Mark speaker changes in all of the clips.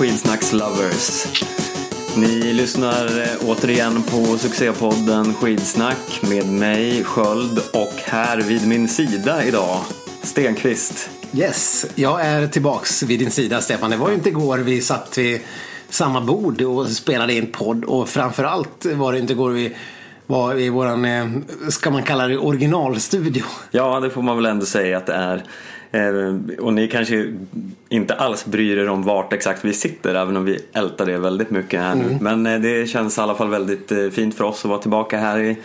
Speaker 1: Skidsnackslovers. Ni lyssnar eh, återigen på succépodden Skidsnack med mig Sköld och här vid min sida idag Stenqvist.
Speaker 2: Yes, jag är tillbaks vid din sida Stefan. Det var ju inte igår vi satt vid samma bord och spelade in podd och framförallt var det inte igår vi var i våran, eh, ska man kalla det originalstudio.
Speaker 1: Ja, det får man väl ändå säga att det är. Eh, och ni kanske inte alls bryr er om vart exakt vi sitter även om vi ältar det väldigt mycket här nu.
Speaker 2: Mm.
Speaker 1: Men eh, det känns i alla fall väldigt fint för oss att vara tillbaka här i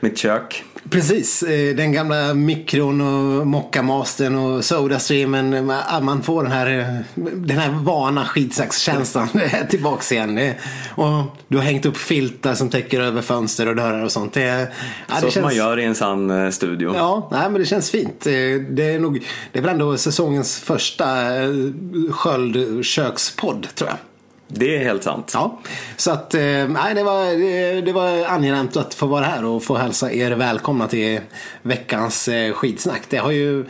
Speaker 1: mitt kök.
Speaker 2: Precis, eh, den gamla mikron och mockamastern och sodastreamen. Man får den här, eh, den här vana skidsaxkänslan tillbaks igen. Eh, och du har hängt upp filtar som täcker över fönster och dörrar och sånt. Det, ja,
Speaker 1: Så
Speaker 2: det
Speaker 1: som
Speaker 2: känns,
Speaker 1: man gör i en sann studio.
Speaker 2: Ja, nej, men det känns fint. Det är, nog, det är väl ändå säsongens första sköld kökspodd tror jag.
Speaker 1: Det är helt sant.
Speaker 2: Ja, så att eh, nej, det, var, det, var angenämt att få vara här och få hälsa er välkomna till veckans eh, skitsnack. Det har ju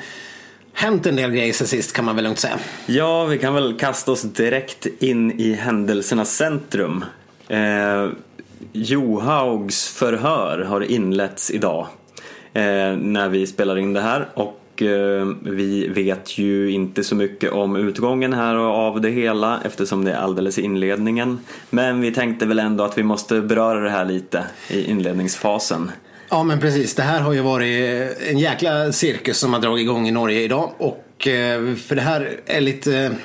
Speaker 2: hänt en del grejer sen sist kan man väl lugnt säga.
Speaker 1: Ja, vi kan väl kasta oss direkt in i händelsernas centrum. Eh, Johaugs förhör har inletts idag eh, när vi spelar in det här och Eh, vi vet ju inte så mycket om utgången här av det hela eftersom det är alldeles i inledningen. Men vi tänkte väl ändå att vi måste beröra det här lite i inledningsfasen.
Speaker 2: Ja men precis, det här har ju varit en jäkla cirkus som har dragit igång i Norge idag. Och eh, för det här är lite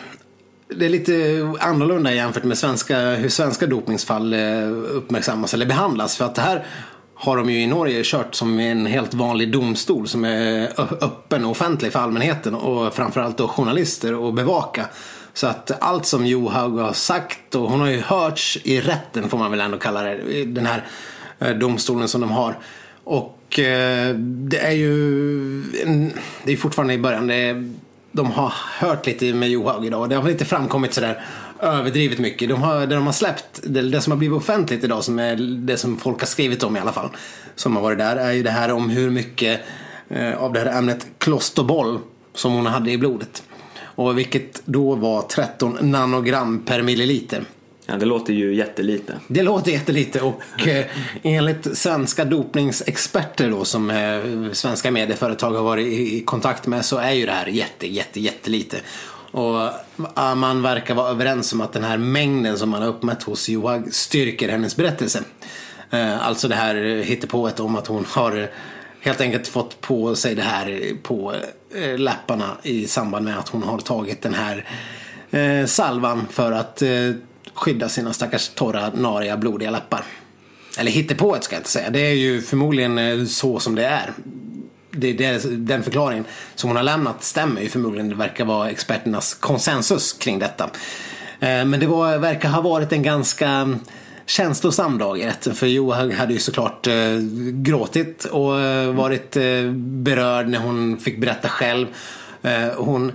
Speaker 2: det är lite annorlunda jämfört med svenska, hur svenska dopningsfall eh, uppmärksammas eller behandlas. För att det här har de ju i Norge kört som en helt vanlig domstol som är öppen och offentlig för allmänheten och framförallt då journalister att bevaka. Så att allt som Johaug har sagt och hon har ju hörts i rätten får man väl ändå kalla det, den här eh, domstolen som de har. Och eh, det är ju det är fortfarande i början. Det är, de har hört lite med Johaug idag. och Det har väl inte framkommit sådär överdrivet mycket. De har, det de har släppt, det, det, som har blivit offentligt idag, som är det som folk har skrivit om i alla fall, som har varit där, är ju det här om hur mycket eh, av det här ämnet klosterboll som hon hade i blodet. Och vilket då var 13 nanogram per milliliter.
Speaker 1: Ja, det låter ju jättelite.
Speaker 2: Det låter jättelite och eh, enligt svenska dopningsexperter då som eh, svenska medieföretag har varit i, kontakt med så är ju det här jätte, jätte, jättelite. Och ah, man verkar vara överens om att den här mängden som man har uppmätt hos Joag styrker hennes berättelse. Eh, alltså det här hittepået om att hon har helt enkelt fått på sig det här på eh, läpparna i samband med att hon har tagit den här eh, salvan för att skydda sina stackars torra, nariga, blodiga läppar. Eller hittepået ska jag inte säga. Det är ju förmodligen så som det är det, det, den förklaringen som hon har lämnat stämmer ju förmodligen. Det verkar vara experternas konsensus kring detta. Eh, men det var, verkar ha varit en ganska känslosam dag i rätten. För Johan hade ju såklart eh, gråtit och eh, varit berörd när hon fick berätta själv. Hon,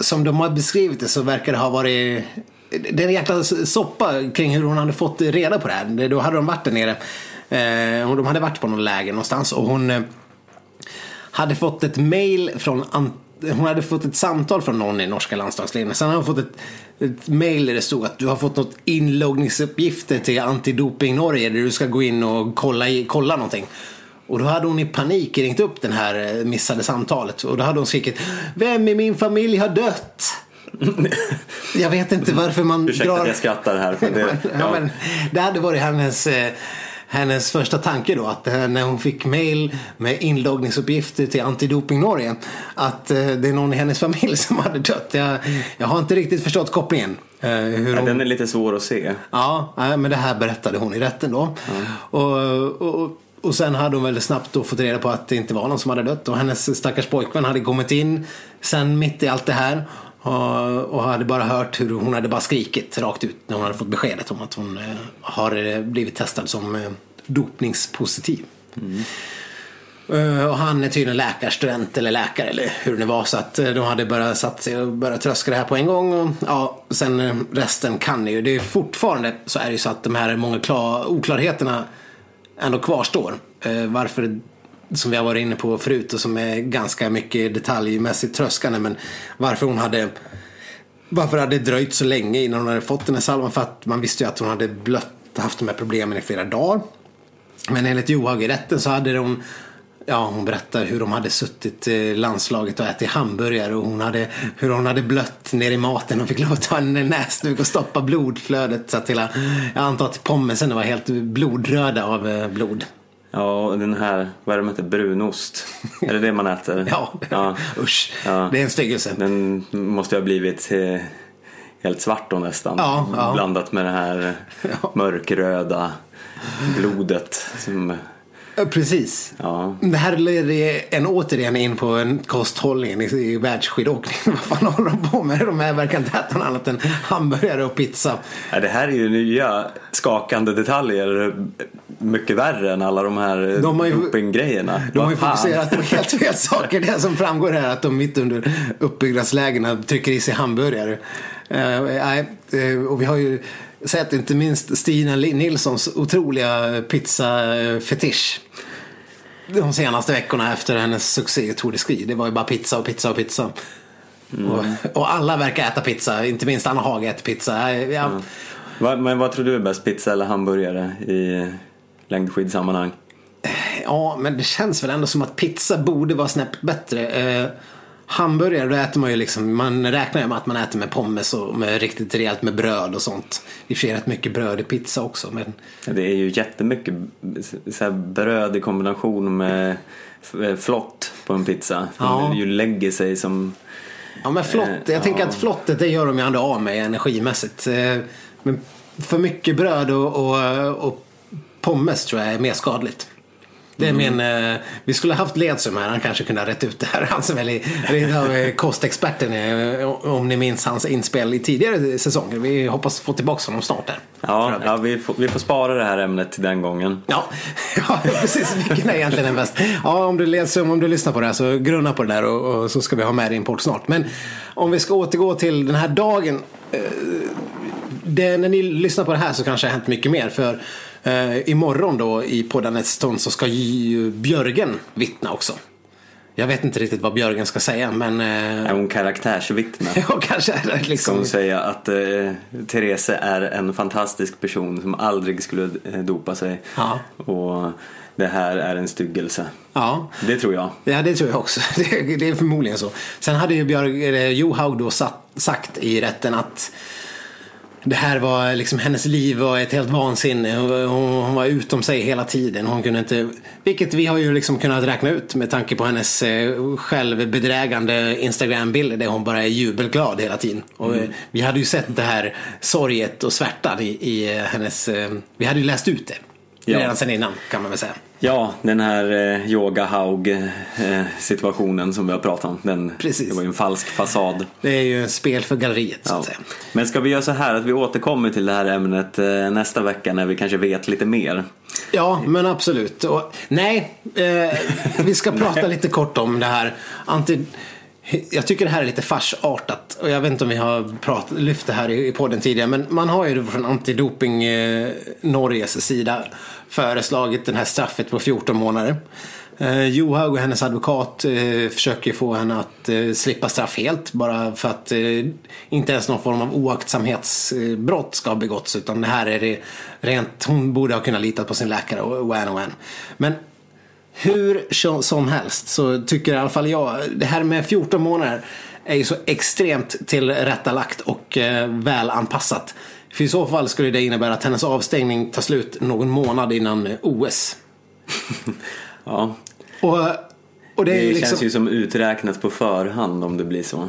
Speaker 2: som de har beskrivit det så verkar det ha varit det är en jäkla soppa kring hur hon hade fått reda på det här. Då hade de varit där nere. De hade varit på någon läger någonstans och hon hade fått ett mail från hon hade fått ett samtal från någon i norska landslagsledningen. Sen hade hon fått ett, ett mail där det stod att du har fått något inloggningsuppgifter till Antidoping Norge där du ska gå in och kolla, kolla någonting. Och då hade hon i panik ringt upp det här eh, missade samtalet och då hade hon skrikit Vem i min familj har dött? jag vet inte varför man
Speaker 1: Ursäkta
Speaker 2: drar...
Speaker 1: att jag skrattar här. För det,
Speaker 2: ja. ja, men, det hade varit hennes eh, hennes första tanke då att eh, när hon fick mail med inloggningsuppgifter till Antidoping Norge att eh, det är någon i hennes familj som hade dött. Jag, jag har inte riktigt förstått kopplingen.
Speaker 1: Eh, hon... Den är lite svår att se.
Speaker 2: Ja, men det här berättade hon i rätten då. Mm. Och, och, och sen hade hon väl snabbt då fått reda på att det inte var någon som hade dött och hennes stackars pojkvän hade kommit in sen mitt i allt det här Eh, och hade bara hört hur hon hade bara skrikit rakt ut när hon hade fått beskedet om att hon eh, har eh, blivit testad som dopningspositiv. Mm. Och han är tydligen läkarstudent eller läkare eller hur det var så att de hade börjat satt sig och börjat tröska det här på en gång. Och, ja, sen resten kan ni ju. Det är fortfarande så är det ju så att de här många oklarheterna ändå kvarstår. Varför som vi har varit inne på förut och som är ganska mycket detaljmässigt tröskande men varför hon hade varför hade det dröjt så länge innan hon hade fått den här salvan? För att man visste ju att hon hade blött, haft de här problemen i flera dagar. Men enligt Johaug i rätten så hade hon Ja, hon berättar hur de hade suttit i landslaget och ätit hamburgare och hon hade, hur hon hade blött ner i maten och fick lov att ta en näsduk och stoppa blodflödet så att hela, jag antar att pommesen var helt blodröda av eh, blod.
Speaker 1: Ja, och den här, vad är det de heter, brunost? är det det man äter?
Speaker 2: ja, ja. usch. Ja. Det är en styggelse.
Speaker 1: Den måste ha blivit eh, helt svart då nästan.
Speaker 2: Ja, ja.
Speaker 1: Blandat med det här mörkröda blodet. Som
Speaker 2: Precis.
Speaker 1: Ja.
Speaker 2: Det här leder en återigen in på en kosthållning i, i världsskidåkning. Vad fan håller de på med? De här verkar inte äta något annat än hamburgare och pizza.
Speaker 1: Ja, det här är ju nya skakande detaljer. Mycket värre än alla de här dopinggrejerna.
Speaker 2: De har ju fokuserat på helt fel saker. Det som framgår här att de mitt under uppbyggnadslägena trycker i sig hamburgare. Uh, och vi har ju sett inte minst Stina Nilssons otroliga pizzafetisch. De senaste veckorna efter hennes succé i Tour de Ski. Det var ju bara pizza och pizza och pizza. Mm. Och, och, alla verkar äta pizza, inte minst Anna Haag äter pizza. Ja. Mm.
Speaker 1: Va, men vad tror du är bäst, pizza eller hamburgare i längdskidsammanhang?
Speaker 2: Ja, men det känns väl ändå som att pizza borde vara snäpp bättre. Eh, Hamburgare, då äter man ju liksom, man räknar ju med att man äter med pommes och med riktigt rejält med bröd och sånt. Det sker rätt mycket bröd i pizza också. Men...
Speaker 1: Ja, det är ju jättemycket så bröd i kombination med flott på en pizza. Ja. ju lägger sig som...
Speaker 2: Ja men flott, jag ja. tänker att flottet det gör de ju ändå av med energimässigt. Eh, men för mycket bröd och, och, och pommes tror jag är mer skadligt. Det är mm. min, eh, vi skulle haft Ledström här, han kanske kunde ha rätt ut det här. Han som är lite kostexperten, eh, om ni minns hans inspel i tidigare säsonger. Vi hoppas få tillbaka honom snart där.
Speaker 1: Ja, ja vi, får, vi får spara det här ämnet till den gången.
Speaker 2: Ja, ja precis. Vilken är egentligen den bäst? Ja, om du Ledström, om du lyssnar på det här så grunna på det där och, och så ska vi ha med din podd snart. Men om vi ska återgå till den här dagen. Eh, det, när ni lyssnar på det här så kanske det har hänt mycket mer. För Eh, imorgon då i podden stund så ska ju Björgen vittna också. Jag vet inte riktigt vad Björgen ska säga men... Eh...
Speaker 1: Är hon karaktärsvittne?
Speaker 2: ja, kanske är det liksom.
Speaker 1: Ska hon säga att eh, Therese är en fantastisk person som aldrig skulle eh, dopa sig.
Speaker 2: Ja.
Speaker 1: Och det här är en styggelse.
Speaker 2: Ja.
Speaker 1: Det tror jag.
Speaker 2: Ja, det tror jag också. Det, det är förmodligen så. Sen hade ju Björg, Johaug då sagt i rätten att det här var liksom hennes liv var ett helt vansinne. Hon, hon, var utom sig hela tiden. Hon kunde inte, vilket vi har ju liksom kunnat räkna ut med tanke på hennes eh, självbedrägande Instagram-bilder där hon bara är jubelglad hela tiden. Och, mm. Vi hade ju sett det här sorget och svärtan i, i hennes, eh, vi hade ju läst ut det. Ja. Redan sen innan kan man väl säga.
Speaker 1: Ja, den här eh, yoga haug eh, situationen som vi har pratat om. Den,
Speaker 2: Precis.
Speaker 1: Det var ju en falsk fasad.
Speaker 2: Det är ju en spel för galleriet så att säga.
Speaker 1: Men ska vi göra så här att vi återkommer till det här ämnet eh, nästa vecka när vi kanske vet lite mer?
Speaker 2: Ja, men absolut. Och, nej, eh, vi ska prata lite kort om det här. Anti jag tycker det här är lite farsartat och jag vet inte om vi har prat, lyft det här i, podden tidigare men man har ju från Antidoping eh, Norges sida föreslagit det här straffet på 14 månader. Eh, Johaug och hennes advokat eh, försöker få henne att eh, slippa straff helt bara för att eh, inte ens någon form av oaktsamhetsbrott ska ha begåtts utan det här är det rent, hon borde ha kunnat lita på sin läkare och, och en och en. Men hur som helst så tycker i alla fall jag, det här med 14 månader är ju så extremt tillrättalagt och eh, väl anpassat. För i så fall skulle det innebära att hennes avstängning tar slut någon månad innan OS.
Speaker 1: ja.
Speaker 2: Och, och det,
Speaker 1: det
Speaker 2: liksom...
Speaker 1: känns ju som uträknat på förhand om det blir så.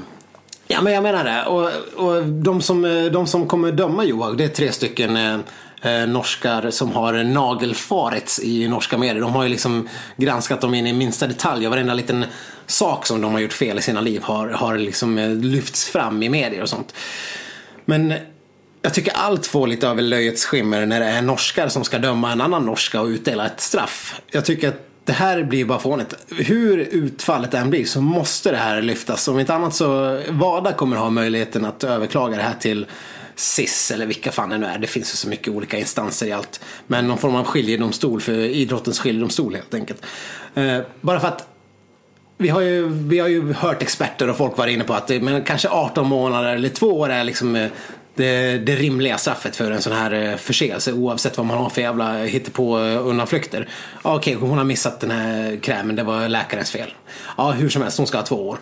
Speaker 2: Ja men jag menar det. Och, och de, som, de som kommer döma Johaug det är tre stycken eh, norskar som har nagelfarits i norska medier. De har ju liksom granskat dem in i minsta detalj och varenda liten sak som de har gjort fel i sina liv har, har liksom eh, lyfts fram i medier och sånt. Men eh, jag tycker allt får lite av löjets skimmer när det är norskar som ska döma en annan norska och utdela ett straff. Jag tycker att det här blir bara fånigt. Hur utfallet än blir så måste det här lyftas. Om inte annat så Vada kommer ha möjligheten att överklaga det här till SIS eller vilka fan det nu är. Det finns ju så mycket olika instanser i allt. Men någon form av skiljedomstol för idrottens skiljedomstol helt enkelt. Eh, bara för att vi har, ju, vi har ju hört experter och folk vara inne på att det, men kanske 18 månader eller två år är liksom eh, det, det rimliga straffet för en sån här eh, förseelse oavsett vad man har för jävla hittepå undanflykter. Ja, Okej, hon har missat den här krämen, det var läkarens fel. Ja, hur som helst, hon ska ha två år.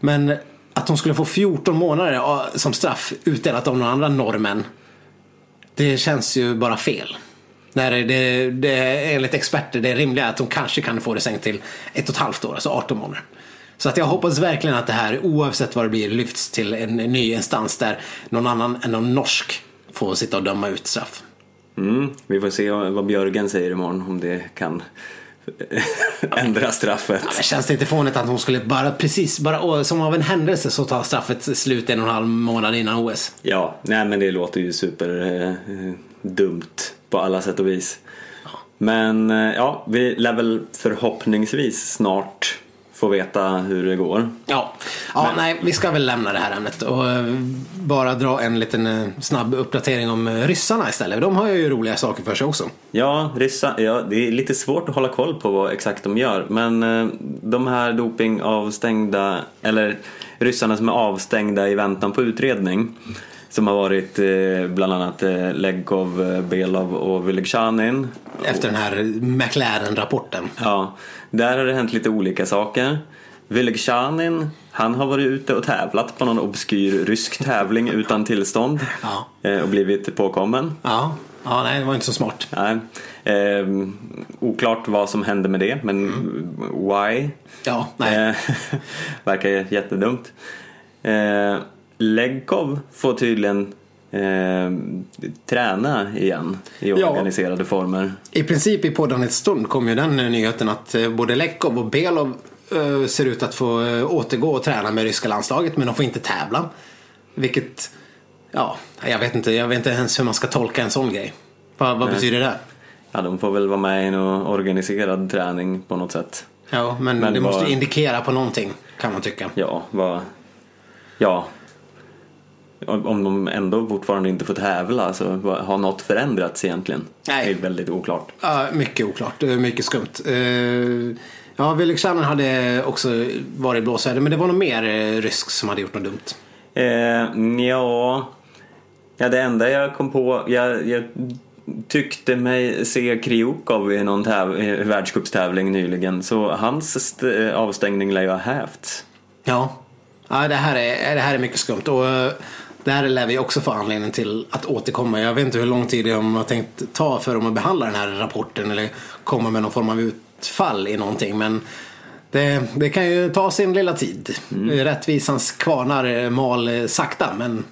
Speaker 2: Men att hon skulle få 14 månader som straff utdelat av några andra norrmän. Det känns ju bara fel. När det, det är enligt experter det är rimliga att de kanske kan få det sänkt till ett och ett halvt år, alltså 18 månader. Så att jag hoppas verkligen att det här, oavsett vad det blir, lyfts till en ny instans där någon annan än någon norsk får sitta och döma ut straff.
Speaker 1: Mm, vi får se vad Björgen säger imorgon om det kan ändra straffet.
Speaker 2: Ja, känns det inte fånigt att hon skulle bara precis, bara som av en händelse så tar straffet slut en och en halv månad innan OS?
Speaker 1: Ja, nej men det låter ju super eh, dumt på alla sätt och vis. Men eh, ja, vi lär väl förhoppningsvis snart få veta hur det går.
Speaker 2: Ja, ja Men... nej, vi ska väl lämna det här ämnet och eh, bara dra en liten eh, snabb uppdatering om ryssarna istället. De har ju roliga saker för sig också.
Speaker 1: Ja, ryssa, ja, det är lite svårt att hålla koll på vad exakt de gör. Men de här dopingavstängda, eller ryssarna som är avstängda i väntan på utredning som har varit eh, bland annat eh, Legkov, eh, Belov och Vylegzjanin.
Speaker 2: Efter den här McLaren-rapporten.
Speaker 1: Ja, där har det hänt lite olika saker. Vylegzjanin, han har varit ute och tävlat på någon obskyr rysk tävling utan tillstånd ja. och blivit påkommen.
Speaker 2: Ja. ja, nej det var inte så smart.
Speaker 1: Nej. Eh, oklart vad som hände med det, men mm. why?
Speaker 2: Ja, nej.
Speaker 1: verkar jättedumt. Eh, Legkov får tydligen eh, träna igen i organiserade ja. former.
Speaker 2: I princip i poddandets stund kom ju den nyheten att eh, både Legkov och Belov eh, ser ut att få eh, återgå och träna med ryska landslaget men de får inte tävla. Vilket, ja, jag vet inte, jag vet inte ens hur man ska tolka en sån grej. Vad, vad betyder det?
Speaker 1: Ja, de får väl vara med i någon organiserad träning på något sätt.
Speaker 2: Ja, men, men det vad... måste indikera på någonting kan man tycka.
Speaker 1: Ja, vad... Ja, om de ändå fortfarande inte får tävla så har något förändrats egentligen? Nej. Det är väldigt oklart.
Speaker 2: Ja, mycket oklart, mycket skumt. Uh, ja, Vylegzjanin hade också varit blåsväder men det var nog mer uh, rysk som hade gjort något dumt.
Speaker 1: Uh, ja, ja, det enda jag kom på, jag, jag tyckte mig se Kriukov i någon täv- världscupstävling nyligen så hans avstängning lär ju ha hävts.
Speaker 2: Ja. Ja, det här är, det här är mycket skumt. Och där lär vi också få anledning till att återkomma. Jag vet inte hur lång tid de har tänkt ta för dem att behandla den här rapporten eller komma med någon form av utfall i någonting. Men det, det kan ju ta sin lilla tid. Mm. Rättvisans kvarnar mal sakta men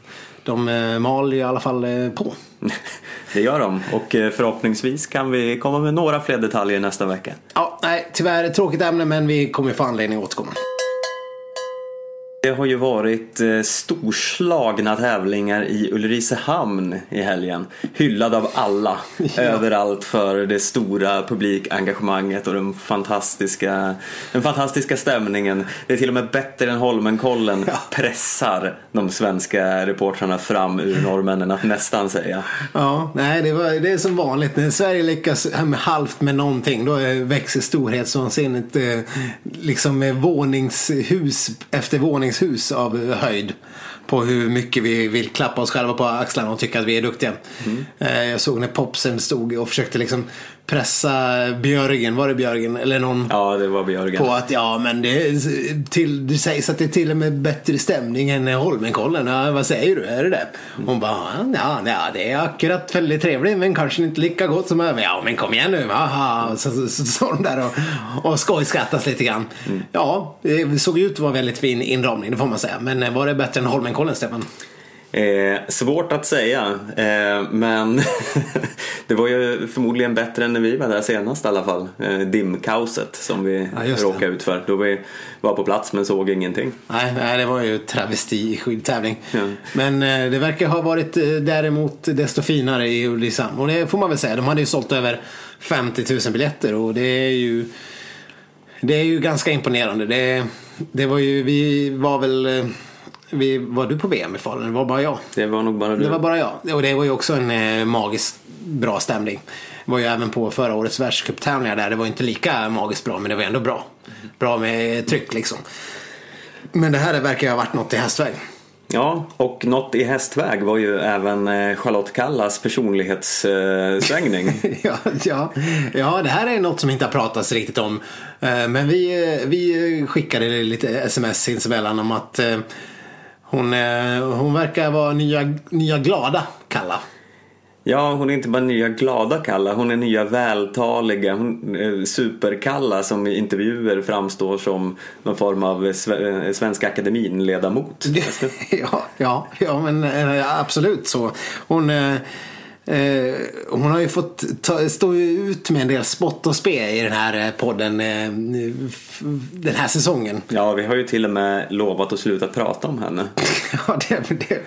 Speaker 2: de mal i alla fall på.
Speaker 1: Det gör de och förhoppningsvis kan vi komma med några fler detaljer nästa vecka.
Speaker 2: Ja, nej, tyvärr tråkigt ämne men vi kommer få anledning att återkomma.
Speaker 1: Det har ju varit eh, storslagna tävlingar i Ulricehamn i helgen. Hyllad av alla, ja. överallt för det stora publikengagemanget och den fantastiska, den fantastiska stämningen. Det är till och med bättre än Holmenkollen ja. pressar de svenska reportrarna fram ur norrmännen att nästan säga.
Speaker 2: Ja, nej det, var, det är som vanligt. När Sverige lyckas med halvt med någonting då växer storhetsvansinnet eh, liksom våningshus efter våningshus våningshus av höjd på hur mycket vi vill klappa oss själva på axlarna och tycka att vi är duktiga. Mm. Jag såg när Popsen stod och försökte liksom pressa Björgen, var det Björgen? Eller någon?
Speaker 1: Ja, det var Björgen.
Speaker 2: På att ja, men det, till, det sägs att det är till och med bättre stämning än Holmenkollen. Ja, vad säger du? Är det det? Hon bara, ja, ja, det är akkurat väldigt trevligt men kanske inte lika gott som över. Ja, men kom igen nu. Aha. Så står de där och, och skojskrattas lite grann. Mm. Ja, det såg ut att vara väldigt fin inramning, det får man säga. Men var det bättre än Holmenkollen, Stefan?
Speaker 1: Eh, svårt att säga, eh, men det var ju förmodligen bättre än när vi var där senast i alla fall. Eh, dimkaoset som vi ja, råkade ut för. Då vi var på plats men såg ingenting.
Speaker 2: Nej, nej det var ju travesti i skidtävling. Ja. Men eh, det verkar ha varit eh, däremot desto finare i Ulricehamn. Och det får man väl säga. De hade ju sålt över 50 000 biljetter och det är ju det är ju ganska imponerande. Det, det var ju, vi var väl eh, vi, var du på VM i Falun? Det var bara jag.
Speaker 1: Det var nog bara du.
Speaker 2: Det var bara jag. Och det var ju också en eh, magisk bra stämning. Var ju även på förra årets världscuptävlingar där. Det var inte lika magiskt bra men det var ändå bra. Bra med tryck liksom. Men det här verkar ju ha varit något i hästväg.
Speaker 1: Ja, och något i hästväg var ju även eh, Charlotte Kallas personlighetssvängning.
Speaker 2: ja, ja, ja, det här är något som inte har pratats riktigt om. Eh, men vi, eh, vi skickade lite sms sinsemellan om att hon, hon verkar vara nya, nya glada Kalla.
Speaker 1: Ja, hon är inte bara nya glada Kalla, hon är nya vältaliga, hon, eh, superkalla som i intervjuer framstår som någon form av Svenska Akademin-ledamot.
Speaker 2: ja, ja, ja, men eh, absolut så. Hon, eh, Eh, hon har ju fått ta, stå ut med en del spott och spe i den här eh, podden eh, den här säsongen.
Speaker 1: Ja, vi har ju till och med lovat att sluta prata om henne.
Speaker 2: ja, det, det,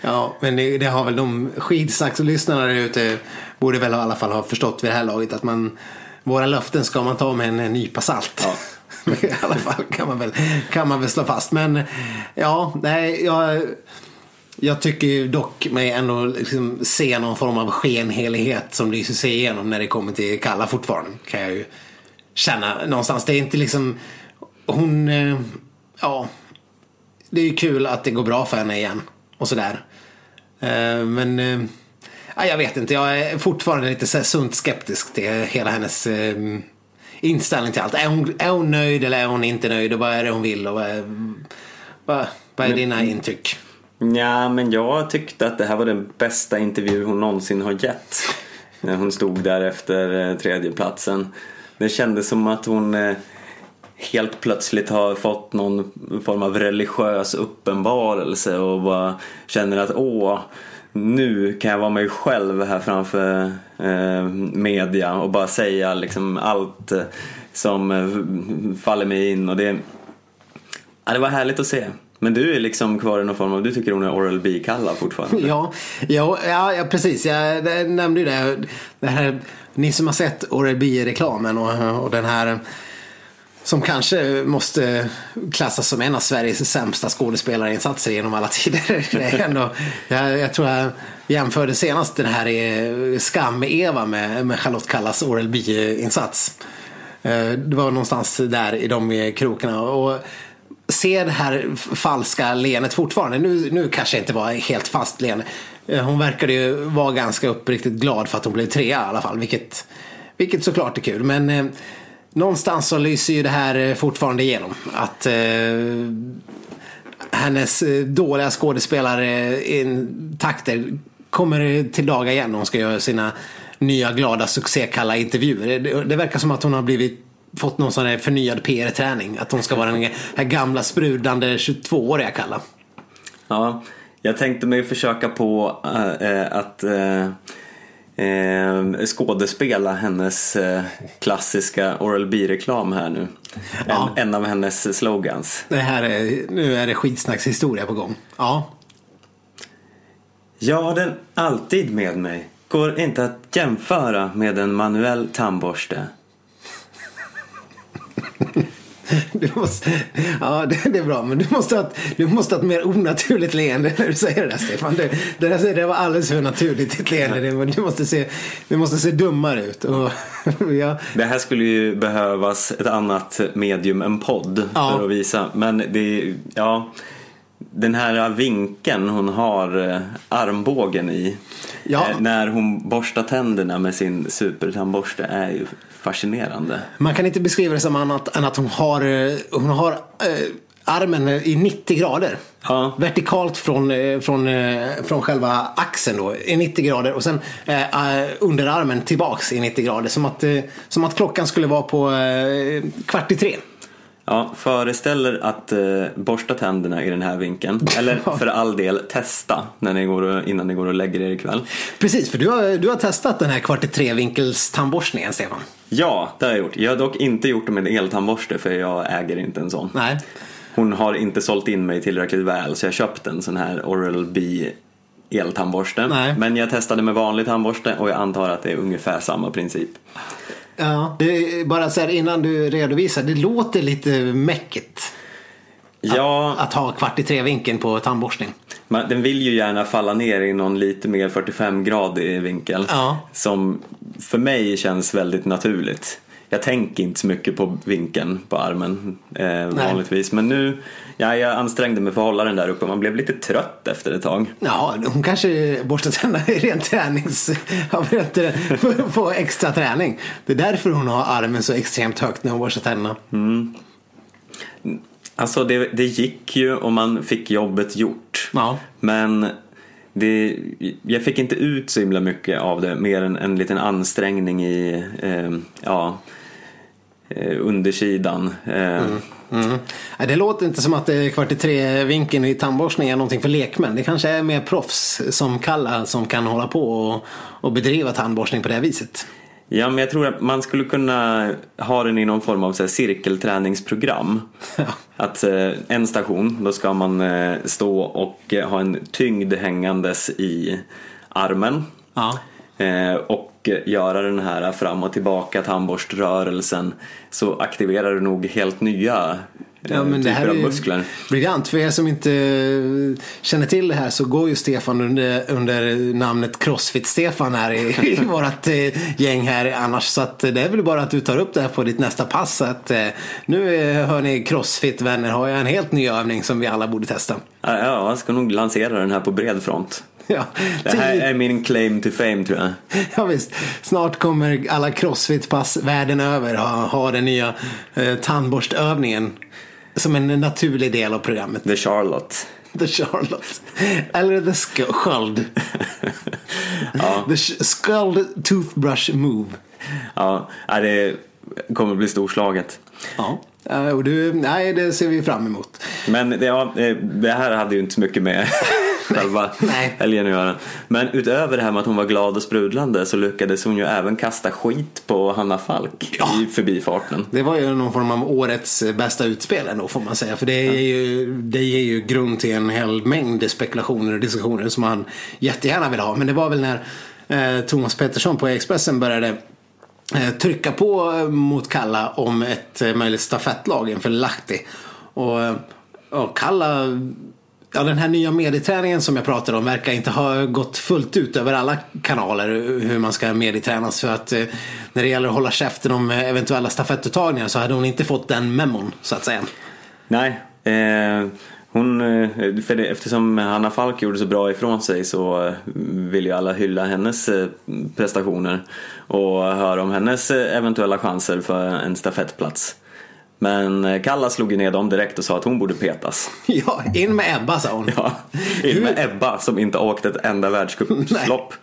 Speaker 2: ja, men det, det har väl de skidsnackslyssnarna där ute borde väl i alla fall ha förstått vid det här laget att man våra löften ska man ta med en nypa salt. Ja. I alla fall kan man väl, kan man väl slå fast. Men ja, nej, jag jag tycker dock mig ändå liksom se någon form av skenhelighet som lyser sig igenom när det kommer till Kalla fortfarande. Kan jag ju känna någonstans. Det är inte liksom hon, eh, ja. Det är ju kul att det går bra för henne igen och sådär. Eh, men eh, jag vet inte, jag är fortfarande lite så sunt skeptisk till hela hennes inställning till allt. Är hon, är hon nöjd eller är hon inte nöjd och vad är det hon vill och vad är, vad, vad är dina intryck?
Speaker 1: Ja, men jag tyckte att det här var den bästa intervju hon någonsin har gett. När hon stod där efter eh, tredjeplatsen. Det kändes som att hon eh, helt plötsligt har fått någon form av religiös uppenbarelse och bara känner att åh, nu kan jag vara mig själv här framför eh, media och bara säga liksom allt eh, som faller mig in och det, ja, det var härligt att se. Men du är liksom kvar i någon form av, du tycker hon är Oral B-kalla fortfarande?
Speaker 2: Ja, ja, ja, precis. Jag nämnde ju det. det här, ni som har sett Oral B-reklamen och, och den här som kanske måste klassas som en av Sveriges sämsta skådespelarinsatser genom alla tider. Det är ändå, jag, jag tror jag jämförde senast den här Skam-Eva med, med Charlotte Kallas Oral B-insats. Eh, det var någonstans där i de krokarna. Och ser det här falska leendet fortfarande. Nu, nu kanske inte var helt fast leende. Eh, hon verkade ju vara ganska uppriktigt glad för att hon blev trea i alla fall. Vilket, vilket såklart är kul. Men eh, någonstans så lyser ju det här eh, fortfarande igenom. Att eh, hennes eh, dåliga skådespelartakter kommer till dagar igen när hon ska göra sina nya glada succékalla intervjuer. Det, det verkar som att hon har blivit fått någon sån här förnyad PR-träning. Att hon ska vara den här gamla sprudlande 22-åriga Kalla.
Speaker 1: Ja, jag tänkte mig försöka på äh, att äh, äh, skådespela hennes klassiska Oral B-reklam här nu. Ja. En, en, av hennes slogans.
Speaker 2: Det här är, nu är det skitsnackshistoria på gång. Ja.
Speaker 1: Jag har den alltid med mig. Går inte att jämföra med en manuell tandborste.
Speaker 2: Du måste, ja, det, det, är bra, men du måste, ha, du måste ha ett mer onaturligt leende när du säger det där Stefan. Det, det, där, det var alldeles för naturligt ditt leende. Du, måste se, du måste se dummare ut. Och,
Speaker 1: ja. Det här skulle ju behövas ett annat medium än podd ja. för att visa. Men det, ja, den här vinkeln hon har eh, armbågen i ja. Eh, när hon borstar tänderna med sin supertandborste är ju fascinerande.
Speaker 2: Man kan inte beskriva det som annat än att hon har, eh, hon har äh, armen i 90 grader. Ja. Vertikalt från, från, från själva axeln då, i 90 grader och sen äh, underarmen tillbaks i 90 grader. Som att, som att klockan skulle vara på äh, kvart i tre.
Speaker 1: Ja, föreställer att eh, borsta tänderna i den här vinkeln. Eller för all del testa när ni går och, innan ni går och lägger er ikväll.
Speaker 2: Precis, för du har, du har testat den här kvart i tre vinkels tandborstningen Stefan.
Speaker 1: Ja, det har jag gjort. Jag har dock inte gjort det med en eltandborste för jag äger inte en sån.
Speaker 2: Nej.
Speaker 1: Hon har inte sålt in mig tillräckligt väl så jag köpte en sån här Oral-B eltandborste. Nej. Men jag testade med vanlig tandborste och jag antar att det är ungefär samma princip.
Speaker 2: Ja, det bara så här innan du redovisar, det låter lite mäckigt.
Speaker 1: Ja.
Speaker 2: Att, att ha kvart i tre vinkeln på tandborstning.
Speaker 1: man, den vill ju gärna falla ner i någon lite mer 45-gradig vinkel.
Speaker 2: Ja.
Speaker 1: Som för mig känns väldigt naturligt. Jag tänker inte så mycket på vinkeln på armen eh, vanligtvis. Men nu, ja, jag ansträngde mig för att hålla den där uppe. Man blev lite trött efter ett tag.
Speaker 2: Ja, hon kanske borstar tänderna i ren tränings... För att få extra träning. Det är därför hon har armen så extremt högt när hon borstar tänderna.
Speaker 1: Alltså det, det gick ju och man fick jobbet gjort.
Speaker 2: Ja.
Speaker 1: Men det, jag fick inte ut så himla mycket av det mer än en liten ansträngning i eh, ja, undersidan. Eh,
Speaker 2: Mm. Nej, Det låter inte som att kvart i tre-vinkeln i tandborstning är någonting för lekmän. Det kanske är mer proffs som Kalla som kan hålla på och, och bedriva tandborstning på det här viset.
Speaker 1: Ja, men jag tror att man skulle kunna ha den i någon form av så här, cirkelträningsprogram. Att eh, en station, då ska man eh, stå och eh, ha en tyngd hängandes i armen.
Speaker 2: Ja.
Speaker 1: Eh, och göra den här fram och tillbaka tandborströrelsen så aktiverar du nog helt nya eh,
Speaker 2: Ja, men det här är briljant. För er som inte eh, känner till det här så går ju Stefan under, under namnet Crossfit-Stefan här i, i vårt eh, gäng här annars. Så att det är väl bara att du tar upp det här på ditt nästa pass. Att, nu hör ni Crossfit-vänner har jag en helt ny övning som vi alla borde testa.
Speaker 1: Ja, jag ska nog lansera den här på bred front.
Speaker 2: Ja,
Speaker 1: Det här är min claim to fame tror jag.
Speaker 2: Ja visst, snart kommer alla crossfit-pass världen över ha, ha den nya eh, tandborstövningen som en naturlig del av programmet.
Speaker 1: The Charlotte.
Speaker 2: The Charlotte. Eller The Sk- Sköld. The sh- Sköld Toothbrush Move.
Speaker 1: Ja, det kommer bli storslaget.
Speaker 2: Ja. Eh, och du, nej, det ser vi fram emot.
Speaker 1: Men det, ja, eh, det här hade ju inte så mycket med själva
Speaker 2: Nej.
Speaker 1: helgen att göra. Men utöver det här med att hon var glad och sprudlande så lyckades hon ju även kasta skit på Hanna Falk i förbifarten.
Speaker 2: Det var ju någon form av årets bästa utspel ändå får man säga. För det, är ju, det ger ju grund till en hel mängd spekulationer och diskussioner som man jättegärna vill ha. Men det var väl när eh, Thomas Pettersson på Expressen började eh, trycka på eh, mot Kalla om ett möjligt stafettlag inför Lahti. Och, och Kalla Ja, den här nya medieträningen som jag pratade om verkar inte ha gått fullt ut över alla kanaler hur man ska medietränas. För att eh, när det gäller att hålla käften om eventuella stafettuttagningar så hade hon inte fått den memon så att säga.
Speaker 1: Nej, eh, hon, eh, för det, eftersom Hanna Falk gjorde så bra ifrån sig så eh, vill ju alla hylla hennes eh, prestationer och höra om hennes eventuella chanser för en stafettplats. Men eh, Kalla slog ju ner dem direkt och sa att hon borde petas.
Speaker 2: Ja, in med Ebba sa hon.
Speaker 1: Ja, in med Ebba som inte åkt ett enda världscupslopp.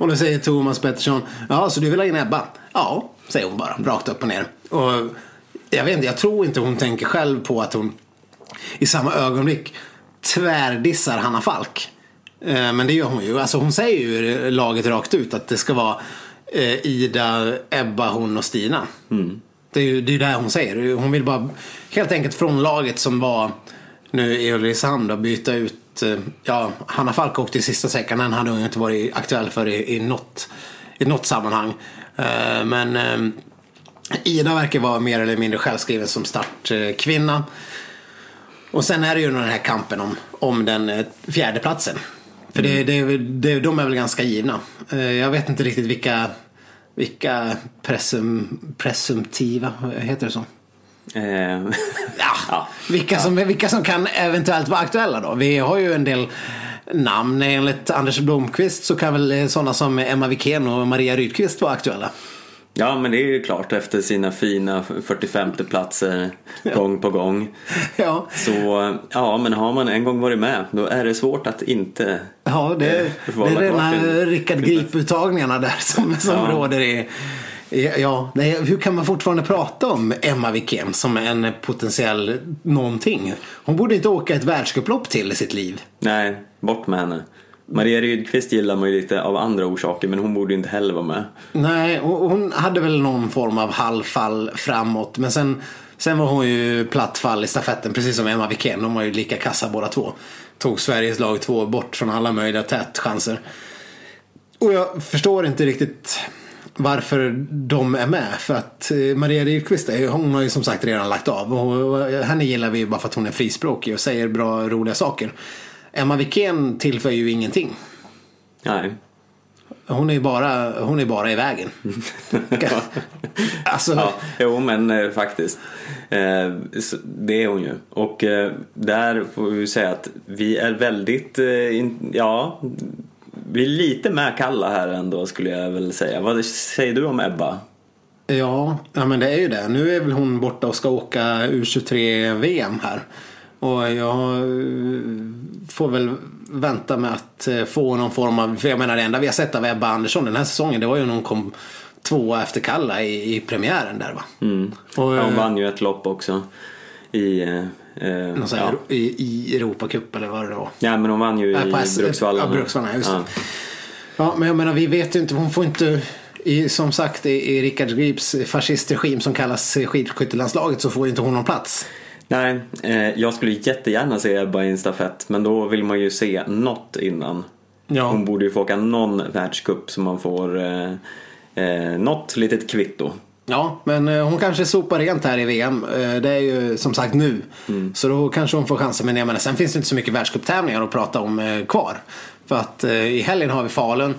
Speaker 2: Och då säger Thomas Pettersson, ja så du vill ha in Ebba? Ja, säger hon bara, rakt upp och ner. Och jag vet inte, jag tror inte hon tänker själv på att hon i samma ögonblick tvärdissar Hanna Falk. Eh, Men det gör hon ju. Alltså hon säger ju laget rakt ut att det ska vara eh, Ida, Ebba, hon och Stina. Det är ju det är det hon säger. Hon vill bara helt enkelt från laget som var nu i Ulricehamn då, byta ut eh, Ja, Hanna Falk åkte i sista säcken. Den hade hon inte varit aktuell för i, i, något, i något sammanhang. Eh, Men eh, Ida verkar vara mer eller mindre självskriven som startkvinna. Och sen är det ju den här kampen om, om den fjärde platsen. För det, det, det, de är väl ganska givna. Jag vet inte riktigt vilka, vilka presum, presumtiva, heter det så?
Speaker 1: Eh,
Speaker 2: Ja,
Speaker 1: Ja.
Speaker 2: Vilka, som, vilka som kan eventuellt vara aktuella då. Vi har ju en del namn. Enligt Anders Blomqvist så kan väl eh, sådana som Emma Wikén och Maria Rydqvist vara aktuella.
Speaker 1: Ja men det är ju klart efter sina fina 45 platser gång på gång.
Speaker 2: Ja,
Speaker 1: Så ja, men har man en gång varit med då är det svårt att inte
Speaker 2: ja det,
Speaker 1: Eh,
Speaker 2: det är rena Rickard Grip-uttagningarna där som, som
Speaker 1: Ja.
Speaker 2: råder i Ja, nej, hur kan man fortfarande prata om Emma Wikén som en potentiell någonting? Hon borde inte åka ett världscuplopp till i sitt liv.
Speaker 1: Nej, bort med henne. Maria Rydqvist gillar man ju lite av andra orsaker men hon borde ju inte heller vara med.
Speaker 2: Nej, och hon hade väl någon form av halvfall framåt. Men sen, sen var hon ju plattfall i stafetten, precis som Emma Wikén. De var ju lika kassa båda två. Tog Sveriges lag två bort från alla möjliga tätchanser. Och jag förstår inte riktigt varför de är med. För att eh, Maria Rydqvist, hon har ju som sagt redan lagt av. Och henne gillar vi ju bara för att hon är frispråkig och säger bra, roliga saker. Emma Wikén tillför ju ingenting.
Speaker 1: Nej.
Speaker 2: Hon är ju bara, hon är bara i vägen. alltså,
Speaker 1: Ja, jo men eh, faktiskt. Eh, det är hon ju. Och eh, där får vi säga att vi är väldigt, eh, in, ja, vi är lite med kalla här ändå skulle jag väl säga. Vad säger du om Ebba?
Speaker 2: Ja, ja men det är ju det. Nu är väl hon borta och ska åka U23-VM här. Och jag eh, får väl vänta med att eh, få någon form av... För jag menar det enda vi har sett av Ebba Andersson den här säsongen det var ju när hon kom tvåa efter Kalla i, i premiären där va.
Speaker 1: Mm.
Speaker 2: Och,
Speaker 1: Ja, hon
Speaker 2: eh,
Speaker 1: vann ju ett lopp också. I, eh,
Speaker 2: någon
Speaker 1: ja.
Speaker 2: i, i Europacup eller vad det var.
Speaker 1: ja men hon vann ju
Speaker 2: Ja,
Speaker 1: i
Speaker 2: S-
Speaker 1: Bruksvallarna.
Speaker 2: Ja, Bruksvallarna, just.
Speaker 1: Ja.
Speaker 2: Ja, men jag menar vi vet ju inte, hon får inte i, som sagt i, i Rickard Grips fascistregim som kallas skidskyttelandslaget så får ju inte hon någon plats.
Speaker 1: Nej, eh, jag skulle jättegärna se Ebba i en stafett men då vill man ju se något innan.
Speaker 2: Ja.
Speaker 1: Hon borde ju få åka någon världscup så man får eh, eh, något litet kvitto.
Speaker 2: Ja, men eh, hon kanske sopar rent här i VM. Eh, Det är ju som sagt nu. Så då kanske hon får chansen. Men jag menar, sen finns det inte så mycket världscuptävlingar att prata om eh, kvar. För att i helgen har vi Falun.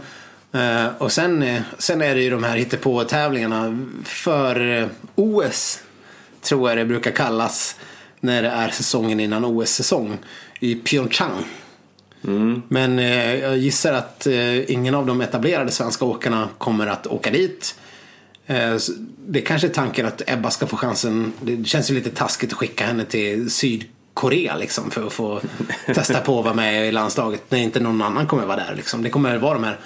Speaker 2: Och sen, sen är det ju de här hittepå-tävlingarna för OS. Tror jag det brukar kallas. När det är säsongen innan OS-säsong. I Pyeongchang. Men eh, jag gissar att eh, ingen av de etablerade svenska åkarna kommer att åka dit. Eh, det kanske är tanken att Ebba ska få chansen. Det känns ju lite taskigt att skicka henne till Sydkorea liksom för att få testa på att vara med i landslaget när inte någon annan kommer vara där. Liksom. Det kommer vara de här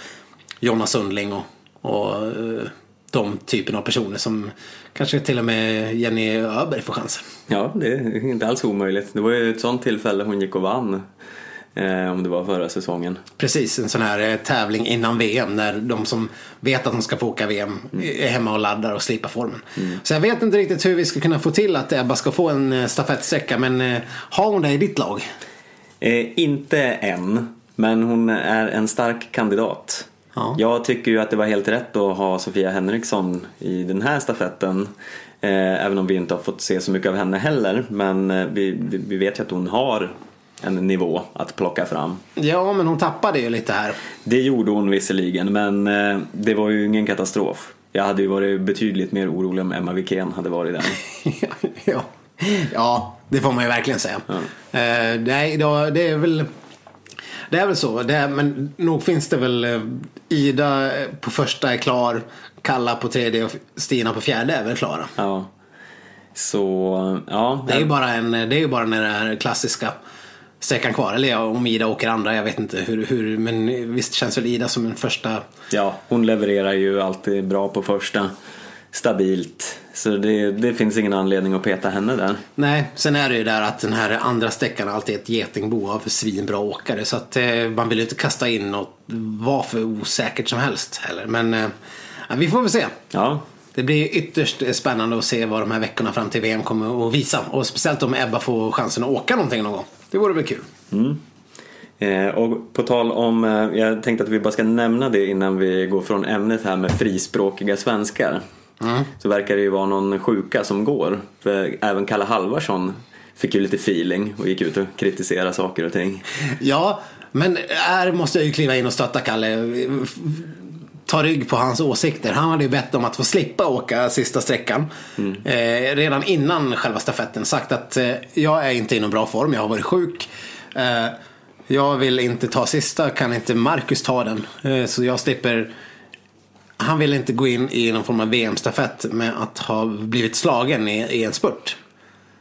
Speaker 2: Jonna Sundling och, och eh, de typen av personer som kanske till och med Jenny Öberg får chansen.
Speaker 1: Ja, det är inte alls omöjligt. Det var ju ett sånt tillfälle hon gick och vann. Eh, om det var förra säsongen.
Speaker 2: Precis, en sån här eh, tävling innan VM när de som vet att de ska få åka VM är hemma och laddar och slipar formen. Så jag vet inte riktigt hur vi ska kunna få till att Ebba ska få en eh, stafettsträcka men eh, har hon det i ditt lag?
Speaker 1: Eh, inte än, men hon är en stark kandidat.
Speaker 2: Ja.
Speaker 1: Jag tycker ju att det var helt rätt att ha Sofia Henriksson i den här stafetten. Eh, även om vi inte har fått se så mycket av henne heller. Men eh, vi, vi vet ju att hon har en nivå att plocka fram.
Speaker 2: Ja, men hon tappade ju lite här.
Speaker 1: Det gjorde hon visserligen, men eh, det var ju ingen katastrof. Jag hade ju varit betydligt mer orolig om Emma Wikén hade varit där.
Speaker 2: ja. ja, det får man ju verkligen säga. Eh, nej, då, det är väl det är väl så. Det är, men nog finns det väl eh, Ida på första är klar, Kalla på tredje och Stina på fjärde är väl klara.
Speaker 1: Ja. Så, ja.
Speaker 2: Det är ju bara, en, det är ju bara när det är klassiska sträckan kvar. Eller ja, om Ida åker andra, jag vet inte hur, hur men visst känns väl Ida som en första
Speaker 1: Ja, hon levererar ju alltid bra på första. Stabilt. Så det, det finns ingen anledning att peta henne där.
Speaker 2: Nej, sen är det ju där att den här andra sträckan alltid är ett getingbo av svinbra åkare. Så att eh, man vill ju inte kasta in något vad för osäkert som helst heller. Men eh, vi får väl se.
Speaker 1: Ja,
Speaker 2: Det blir ytterst spännande att se vad de här veckorna fram till VM kommer att visa. Och speciellt om Ebba får chansen att åka någonting någon gång. Det vore väl kul.
Speaker 1: Eh, och på tal om, eh, jag tänkte att vi bara ska nämna det innan vi går från ämnet här med frispråkiga svenskar. Så verkar det ju vara någon sjuka som går. För även Kalle Halvarsson fick ju lite feeling och gick ut och kritiserade saker och ting.
Speaker 2: Ja, men här måste jag ju kliva in och stötta Kalle. Ta rygg på hans åsikter. Han hade ju bett om att få slippa åka sista sträckan. Eh, redan innan själva stafetten sagt att eh, jag är inte i någon bra form. Jag har varit sjuk. Eh, jag vill inte ta sista. Kan inte Marcus ta den? Eh, så jag slipper han ville inte gå in i någon form av VM-stafett med att ha blivit slagen i, i en spurt.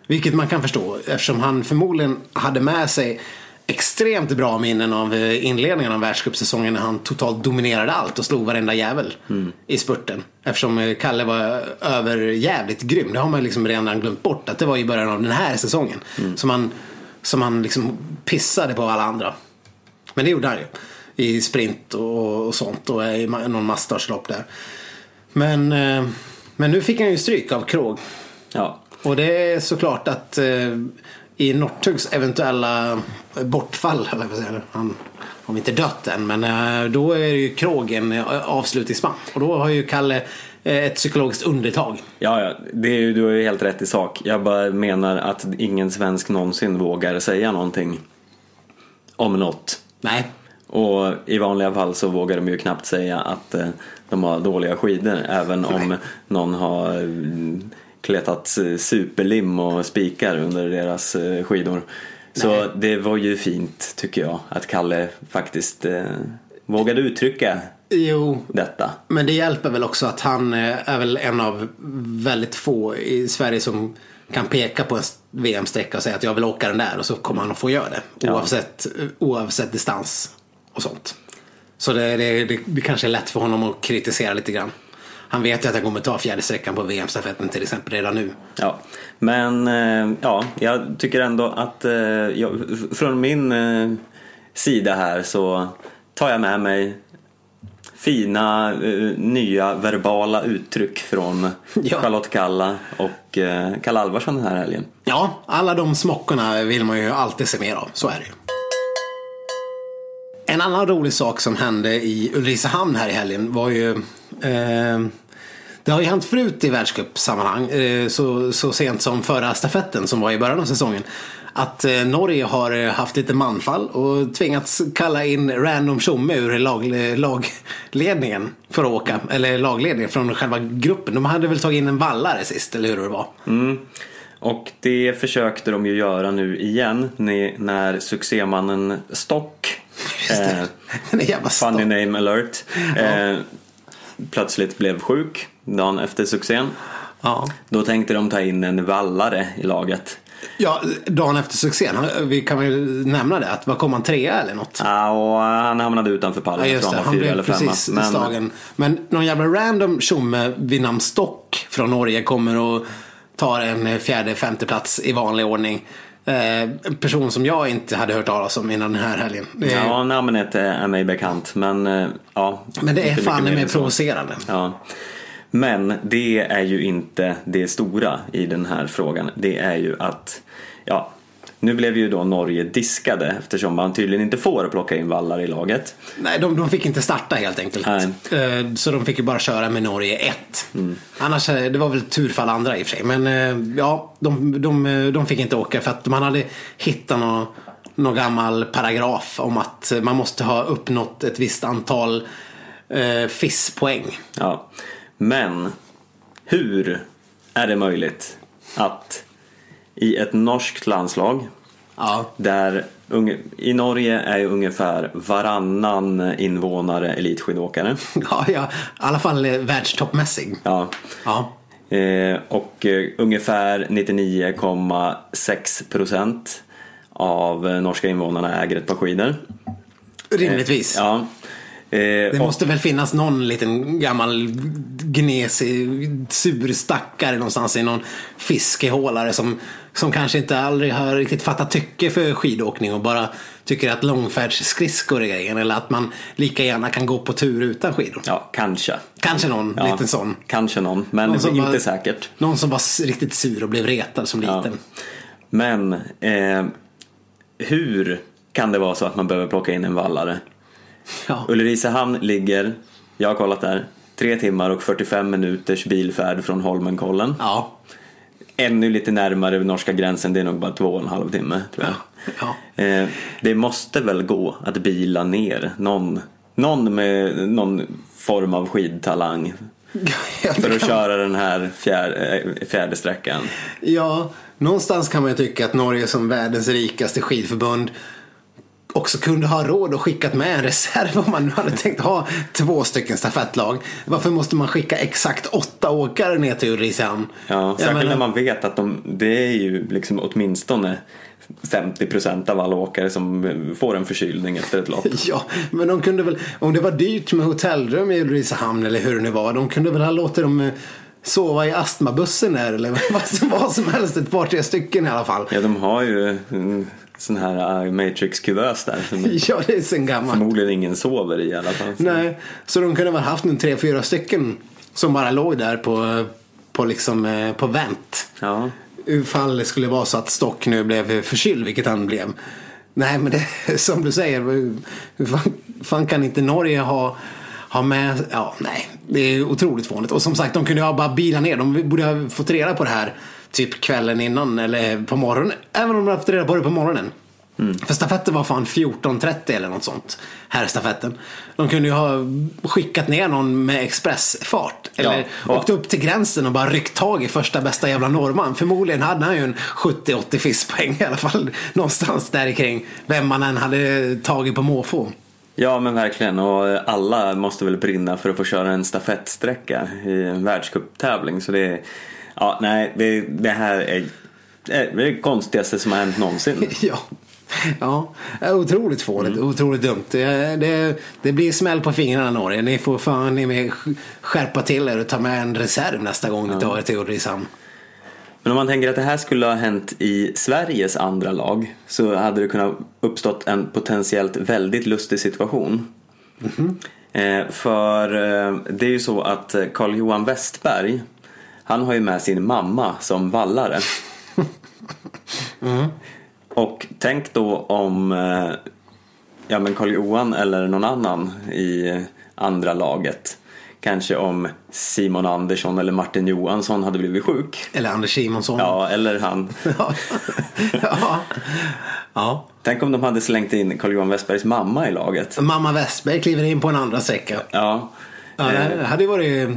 Speaker 2: Vilket man kan förstå eftersom han förmodligen hade med sig extremt bra minnen av eh, inledningen av världscupsäsongen när han totalt dominerade allt och slog varenda jävel i spurten. Eftersom eh, Kalle var överjävligt grym. Det har man liksom redan glömt bort att det var i början av den här säsongen. Som han, som han liksom pissade på alla andra. Men det gjorde han ju. I sprint och, och sånt och i ma- någon masstartslopp där. Men, eh, men nu fick han ju stryk av Krog.
Speaker 1: Ja,
Speaker 2: Och det är såklart att eh, i Northugs eventuella bortfall, eller vad säger han har inte dött än, men eh, då är ju Krog en eh, avslutningsman. Och då har ju Kalle ett psykologiskt undertag.
Speaker 1: ja, ja det är ju, du har ju helt rätt i sak. Jag bara menar att ingen svensk någonsin vågar säga någonting om något.
Speaker 2: Nej.
Speaker 1: Och i vanliga fall så vågar de ju knappt säga att eh, de har dåliga skidor även om någon har mm, kletat eh, superlim och spikar under deras eh, skidor. Så
Speaker 2: Nej.
Speaker 1: det var ju fint tycker jag att Kalle faktiskt eh, vågade uttrycka
Speaker 2: Jo,
Speaker 1: detta.
Speaker 2: men det hjälper väl också att han eh, är väl en av väldigt få i Sverige som kan peka på en VM-sträcka och säga att jag vill åka den där och så kommer han att få göra det.
Speaker 1: Ja.
Speaker 2: Oavsett, oavsett distans och sånt. Så det, det, det, det kanske är lätt för honom att kritisera lite grann. Han vet ju att han kommer ta fjärde sträckan på VM-stafetten till exempel redan nu.
Speaker 1: Ja, men eh, ja, jag tycker ändå att eh, jag, från min eh, sida här så tar jag med mig fina nya verbala uttryck från
Speaker 2: Ja.
Speaker 1: Charlotte Kalla och Kalle Alvarsson den här helgen.
Speaker 2: Ja, alla de smockorna vill man ju alltid se mer av. Så är det ju. En annan rolig sak som hände i Ulricehamn här i helgen var ju eh, Det har ju hänt förut i världscupsammanhang eh, så, så sent som förra stafetten som var i början av säsongen att eh, Norge har eh, haft lite manfall och tvingats kalla in random tjomme ur lag, eh, lagledningen för att åka. Eller lagledningen från själva gruppen. De hade väl tagit in en vallare sist, eller hur det var? Mm.
Speaker 1: Och det försökte de ju göra nu igen när succémannen Stock
Speaker 2: Just det.
Speaker 1: eh,
Speaker 2: Den är jävla
Speaker 1: Funny name alert. Eh, plötsligt blev sjuk dagen efter succén.
Speaker 2: Ja.
Speaker 1: Då tänkte de ta in en vallare i laget.
Speaker 2: ja, dagen efter succén. Vi kan väl nämna det. Att vad kom han trea eller något?
Speaker 1: Ja, och han hamnade utanför pallen.
Speaker 2: Ja just det, han blev
Speaker 1: femma.
Speaker 2: precis
Speaker 1: Men,
Speaker 2: slagen. Men någon jävla random tjomme vid namn Stock från Norge kommer och tar en fjärde, femte plats i vanlig ordning. Eh, en person som jag inte hade hört talas om innan den här helgen. Det är,
Speaker 1: ja, namnet är mig bekant. Men eh, ja.
Speaker 2: men det är fan
Speaker 1: mer
Speaker 2: provocerande.
Speaker 1: Ja. Men det är ju inte det stora i den här frågan. Det är ju att, ja, nu blev ju då Norge diskade eftersom man tydligen inte får plocka in vallar i laget.
Speaker 2: Nej, de, de fick inte starta helt enkelt.
Speaker 1: Nej.
Speaker 2: Eh, Så de fick ju bara köra med Norge 1. Annars, eh, det var väl tur för alla andra i och för sig. Men eh, ja, de, de, de fick inte åka för att man hade hittat någon, någon gammal paragraf om att man måste ha uppnått ett visst antal eh, FIS-poäng.
Speaker 1: Ja. Men hur är det möjligt att i ett norskt landslag
Speaker 2: Ja.
Speaker 1: där i Norge är ju ungefär varannan invånare elitskidåkare.
Speaker 2: Ja, ja, i alla fall eh, världstoppmässig.
Speaker 1: Ja.
Speaker 2: Ja.
Speaker 1: Eh, och eh, ungefär 99,6 procent av norska invånarna äger ett par skidor.
Speaker 2: Rimligtvis.
Speaker 1: Ja. Eh,
Speaker 2: Det
Speaker 1: och-
Speaker 2: måste väl finnas någon liten gammal gnesig sur stackare någonstans i någon fiskehålare som, som kanske inte aldrig har riktigt fattat tycke för skidåkning och bara tycker att långfärdsskridskor är grejen eller att man lika gärna kan gå på tur utan skidor.
Speaker 1: Ja, kanske.
Speaker 2: Kanske någon
Speaker 1: Ja,
Speaker 2: liten sån.
Speaker 1: Kanske någon, men
Speaker 2: Någon
Speaker 1: inte
Speaker 2: var-
Speaker 1: säkert.
Speaker 2: Någon som var riktigt sur och blev retad som
Speaker 1: Ja.
Speaker 2: liten.
Speaker 1: Men eh, hur kan det vara så att man behöver plocka in en vallare?
Speaker 2: Ja.
Speaker 1: Ulricehamn ligger, jag har kollat där, 3 timmar och 45 minuters bilfärd från Holmenkollen.
Speaker 2: Ja.
Speaker 1: Ännu lite närmare norska gränsen, det är nog bara två och en halv timme tror jag.
Speaker 2: Ja.
Speaker 1: Eh, det måste väl gå att bila ner någon, någon med någon form av skidtalang för att köra den här fjärde, eh, fjärde sträckan.
Speaker 2: Ja, någonstans kan man ju tycka att Norge som världens rikaste skidförbund också kunde ha råd att skicka med en reserv om man nu hade tänkt ha två stycken stafettlag. Varför måste man skicka exakt åtta åkare ner till Ulricehamn?
Speaker 1: Ja, särskilt
Speaker 2: menar-
Speaker 1: när man vet att de, det är ju liksom åtminstone 50% av alla åkare som får en förkylning efter ett lopp.
Speaker 2: Ja, men de kunde väl, om det var dyrt med hotellrum i Ulricehamn eller hur det nu var, de kunde väl ha låtit dem eh, sova i astmabussen där eller vad som, vad som helst, ett par tre stycken i alla fall.
Speaker 1: Ja, de har ju sån här äh, Matrix-kuvös där
Speaker 2: Ja, det är sen gammalt.
Speaker 1: förmodligen ingen sover i alla fall.
Speaker 2: Nej, så de kunde väl haft en tre, fyra stycken som bara låg där på, på liksom eh, på vänt.
Speaker 1: Ja.
Speaker 2: Ifall det skulle vara så att Stock nu blev förkyld, vilket han blev. Nej, men det som du säger, hur fan, fan kan inte Norge ha, ha med, ja nej, det är otroligt fånigt. Och som sagt, de kunde ju bara bilat ner, de borde ha fått reda på det här typ kvällen innan eller på morgonen. Även om de haft reda på det på morgonen. För stafetten var fan 14.30 eller något sånt. Här stafetten. De kunde ju ha skickat ner någon med expressfart. Eller
Speaker 1: Ja.
Speaker 2: åkt upp till gränsen och bara ryckt tag i första bästa jävla norrman. Förmodligen hade han ju en 70-80 fiskpoäng i alla fall. Någonstans där kring. Vem man än hade tagit på måfå.
Speaker 1: Ja men verkligen och alla måste väl brinna för att få köra en stafettsträcka i en världscuptävling så det är, ja nej det, det här är, är det konstigaste som har hänt någonsin.
Speaker 2: Ja. Ja, otroligt fånigt, otroligt dumt. Det, det, det blir smäll på fingrarna Norge. Ni får fan ni med skärpa till er och ta med en reserv nästa gång ni tar er till Ulricehamn.
Speaker 1: Men om man tänker att det här skulle ha hänt i Sveriges andra lag så hade det kunnat uppstått en potentiellt väldigt lustig situation. Eh, för eh, det är ju så att eh, Carl-Johan Westberg han har ju med sin mamma som vallare. Och tänk då om eh, ja, men Carl-Johan eller någon annan i andra laget Kanske om Simon Andersson eller Martin Johansson hade blivit sjuk.
Speaker 2: Eller Anders Simonsson.
Speaker 1: Ja, eller han.
Speaker 2: ja. ja. ja.
Speaker 1: Tänk om de hade slängt in Carl-Johan Westbergs mamma i laget.
Speaker 2: Mamma Westberg kliver in på en andra sträcka.
Speaker 1: Ja.
Speaker 2: Ja, det hade ju varit eh,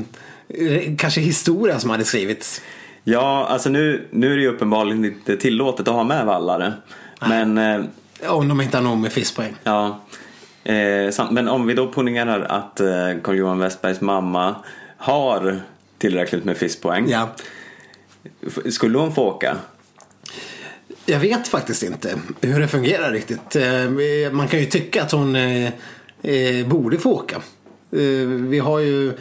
Speaker 2: kanske historia som hade skrivits.
Speaker 1: Ja, alltså nu, nu är det ju uppenbarligen inte tillåtet att ha med vallare. Men, eh,
Speaker 2: Om de inte har någon med fiskpoäng.
Speaker 1: ja. Eh, men om vi då ponerar att eh, Carl-Johan Westbergs mamma har tillräckligt med fiskpoäng.
Speaker 2: Ja.
Speaker 1: Skulle hon få åka?
Speaker 2: Jag vet faktiskt inte hur det fungerar riktigt. Eh, Man kan ju tycka att hon eh, eh, borde få åka. Eh, Vi har ju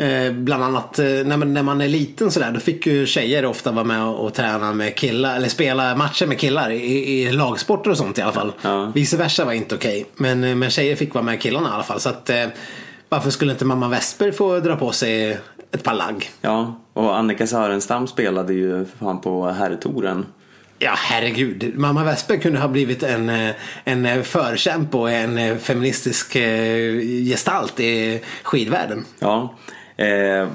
Speaker 2: eh, bland annat eh, när man, när man är liten sådär då fick ju tjejer ofta vara med och träna med killar eller spela matcher med killar i, i lagsporter och sånt i alla fall.
Speaker 1: Ja.
Speaker 2: Vice versa var inte okej. Men, eh, men tjejer fick vara med killarna i alla fall. Så att, eh, varför skulle inte mamma Vesper få dra på sig ett par lagg?
Speaker 1: Ja, och Annika Sörenstam spelade ju för fan på herrtouren.
Speaker 2: Ja, herregud. Mamma Vesper kunde ha blivit en, en förkämpe och en feministisk gestalt i skidvärlden.
Speaker 1: Ja. Eh,